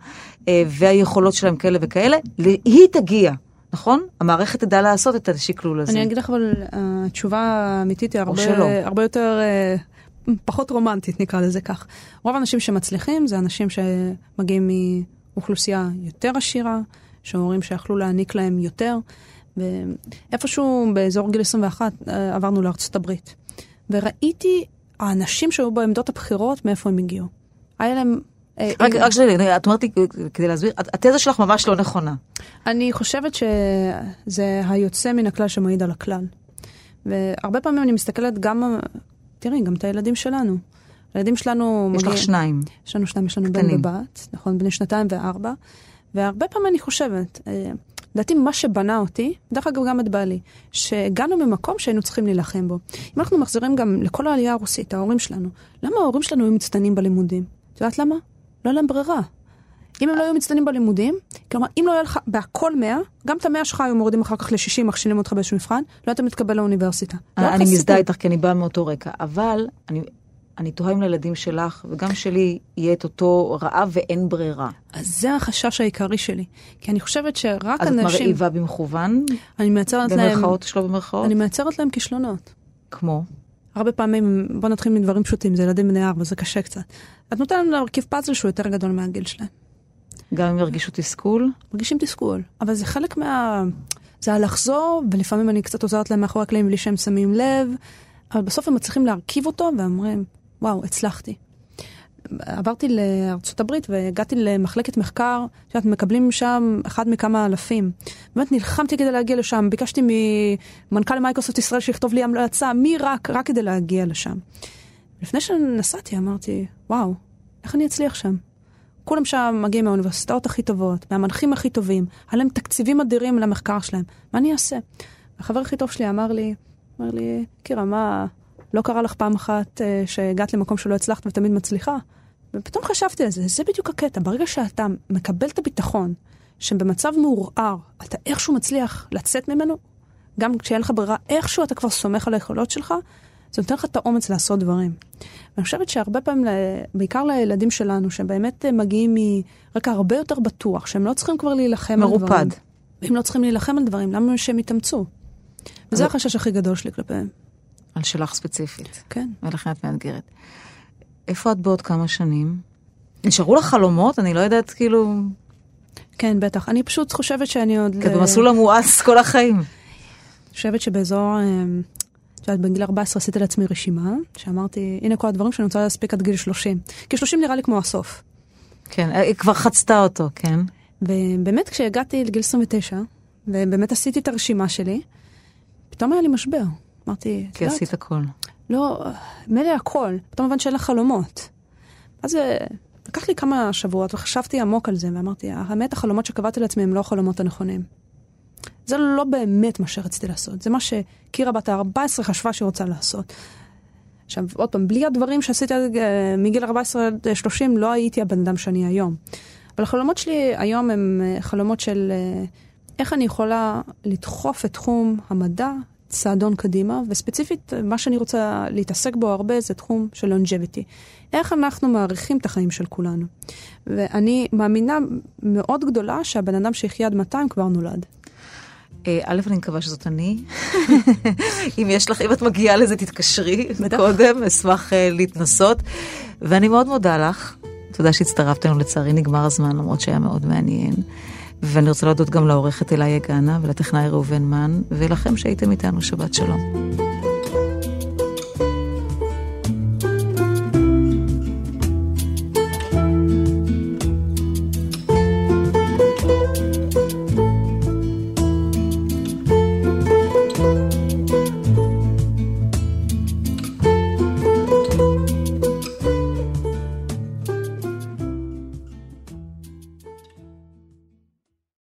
Speaker 2: אה, והיכולות שלה הם כאלה וכאלה, היא תגיע, נכון? המערכת תדע לעשות את השקלול הזה.
Speaker 1: אני אגיד לך, אבל אה, התשובה האמיתית היא הרבה. הרבה יותר, אה, פחות רומנטית, נקרא לזה כך. רוב האנשים שמצליחים זה אנשים שמגיעים מאוכלוסייה יותר עשירה, שההורים שיכלו להעניק להם יותר. ואיפשהו באזור גיל 21 אה, עברנו לארצות הברית. וראיתי האנשים שהיו בעמדות הבכירות, מאיפה הם הגיעו. היה להם... אה,
Speaker 2: רק, רק שנייה, את אומרת לי, כדי להסביר, התזה שלך ממש לא נכונה.
Speaker 1: אני חושבת שזה היוצא מן הכלל שמעיד על הכלל. והרבה פעמים אני מסתכלת גם, תראי, גם את הילדים שלנו. הילדים שלנו...
Speaker 2: יש לך
Speaker 1: מגיעים-
Speaker 2: שניים.
Speaker 1: יש לנו שניים, יש לנו בן
Speaker 2: קטנים.
Speaker 1: ובת, נכון, בני שנתיים וארבע. והרבה פעמים אני חושבת, אה, לדעתי מה שבנה אותי, דרך אגב גם את בעלי, שהגענו ממקום שהיינו צריכים להילחם בו. אם אנחנו מחזירים גם לכל העלייה הרוסית, ההורים שלנו, למה ההורים שלנו היו מצטיינים בלימודים? את יודעת למה? לא היה להם ברירה. אם הם לא היו מצטיינים בלימודים, כלומר, אם לא היה לך בהכל 100, גם את המאה שלך היו מורידים אחר כך ל-60, מכשילים אותך באיזשהו מבחן, לא היית מתקבל לאוניברסיטה. לא היה לך
Speaker 2: אני. מזדהה איתך כי אני באה מאותו רקע, אבל אני, אני תוהה אם לילדים שלך וגם שלי יהיה את אותו רעב ואין ברירה.
Speaker 1: אז זה החשש העיקרי שלי. כי אני חושבת שרק
Speaker 2: אז את
Speaker 1: אנשים...
Speaker 2: מרעיבה במכוון,
Speaker 1: אני מייצרת להם...
Speaker 2: במרכאות, שלא במרכאות,
Speaker 1: אני מייצרת להם כישלונות.
Speaker 2: כמו.
Speaker 1: הרבה פעמים, בוא נתחיל מדברים פשוטים, זה ילדים בני ארבע, זה קשה קצת. את נותנת להם להרכיב פאזל שהוא יותר גדול מהגיל שלהם.
Speaker 2: גם אם ירגישו תסכול,
Speaker 1: מרגישים תסכול, אבל זה חלק מה... זה הלחזור, ולפעמים אני קצת עוזרת להם מאחורי הקלעים בלי שהם שמים לב, אבל בסוף הם מצליחים להרכיב אותו ואומרים, וואו, הצלחתי. עברתי לארצות הברית והגעתי למחלקת מחקר, את יודעת, מקבלים שם אחד מכמה אלפים. באמת נלחמתי כדי להגיע לשם, ביקשתי ממנכ"ל מייקרוסופט ישראל שיכתוב לי המלצה, מי רק, רק כדי להגיע לשם. לפני שנסעתי אמרתי, וואו, איך אני אצליח שם? כולם שם מגיעים מהאוניברסיטאות הכי טובות, מהמנחים הכי טובים, היה להם תקציבים אדירים למחקר שלהם, מה אני אעשה? החבר הכי טוב שלי אמר לי, אמר לי, קירה, מה, לא קרה לך פעם אחת אה, שהגעת למקום שלא הצלחת ותמיד מצליחה? ופתאום חשבתי על זה, זה בדיוק הקטע, ברגע שאתה מקבל את הביטחון, שבמצב מעורער, אתה איכשהו מצליח לצאת ממנו, גם כשאין לך ברירה, איכשהו אתה כבר סומך על היכולות שלך, זה נותן לך את האומץ לעשות דברים. ואני חושבת שהרבה פעמים, בעיקר לילדים שלנו, שהם באמת אה, מגיעים מרקע הרבה יותר בטוח, שהם לא צריכים כבר להילחם על
Speaker 2: מרופד.
Speaker 1: דברים. והם לא צריכים להילחם על דברים, למה שהם יתאמצו? וזה החשש הכי גדול שלי כלפיהם.
Speaker 2: על שלך ספציפית,
Speaker 1: כן.
Speaker 2: ולכן את מאתגרת. איפה את בעוד כמה שנים? נשארו לך חלומות? אני לא יודעת, כאילו...
Speaker 1: כן, בטח. אני פשוט חושבת שאני עוד...
Speaker 2: כי במסלול המואס כל החיים.
Speaker 1: אני חושבת שבאזור, אה, את יודעת, בגיל 14 עשיתי לעצמי רשימה, שאמרתי, הנה כל הדברים שאני רוצה להספיק עד גיל 30. כי 30 נראה לי כמו הסוף.
Speaker 2: כן, היא כבר חצתה אותו, כן.
Speaker 1: ובאמת כשהגעתי לגיל 29, ובאמת עשיתי את הרשימה שלי, פתאום היה לי משבר. אמרתי, את
Speaker 2: כי
Speaker 1: יודעת,
Speaker 2: עשית הכל.
Speaker 1: לא, מילא הכל, פתאום הבנתי שאין לך חלומות. אז זה, לקח לי כמה שבועות וחשבתי עמוק על זה, ואמרתי, האמת, החלומות שקבעתי לעצמי הם לא החלומות הנכונים. זה לא באמת מה שרציתי לעשות, זה מה שקירה בת ה-14 חשבה שהיא רוצה לעשות. עכשיו, עוד פעם, בלי הדברים שעשיתי אה, מגיל 14 עד 30, לא הייתי הבן אדם שאני היום. אבל החלומות שלי היום הם אה, חלומות של אה, איך אני יכולה לדחוף את תחום המדע צעדון קדימה, וספציפית מה שאני רוצה להתעסק בו הרבה זה תחום של longevity. איך אנחנו מעריכים את החיים של כולנו. ואני מאמינה מאוד גדולה שהבן אדם שיחיה עד 200 כבר נולד.
Speaker 2: אה, א', אני מקווה שזאת אני. *laughs* אם יש לך, אם את מגיעה לזה, תתקשרי. קודם, אשמח אה, להתנסות. ואני מאוד מודה לך. תודה שהצטרפת לנו, לצערי נגמר הזמן, למרות שהיה מאוד מעניין. ואני רוצה להודות גם לעורכת אליי יגנה ולטכנאי ראובן מן, ולכם שהייתם איתנו, שבת שלום.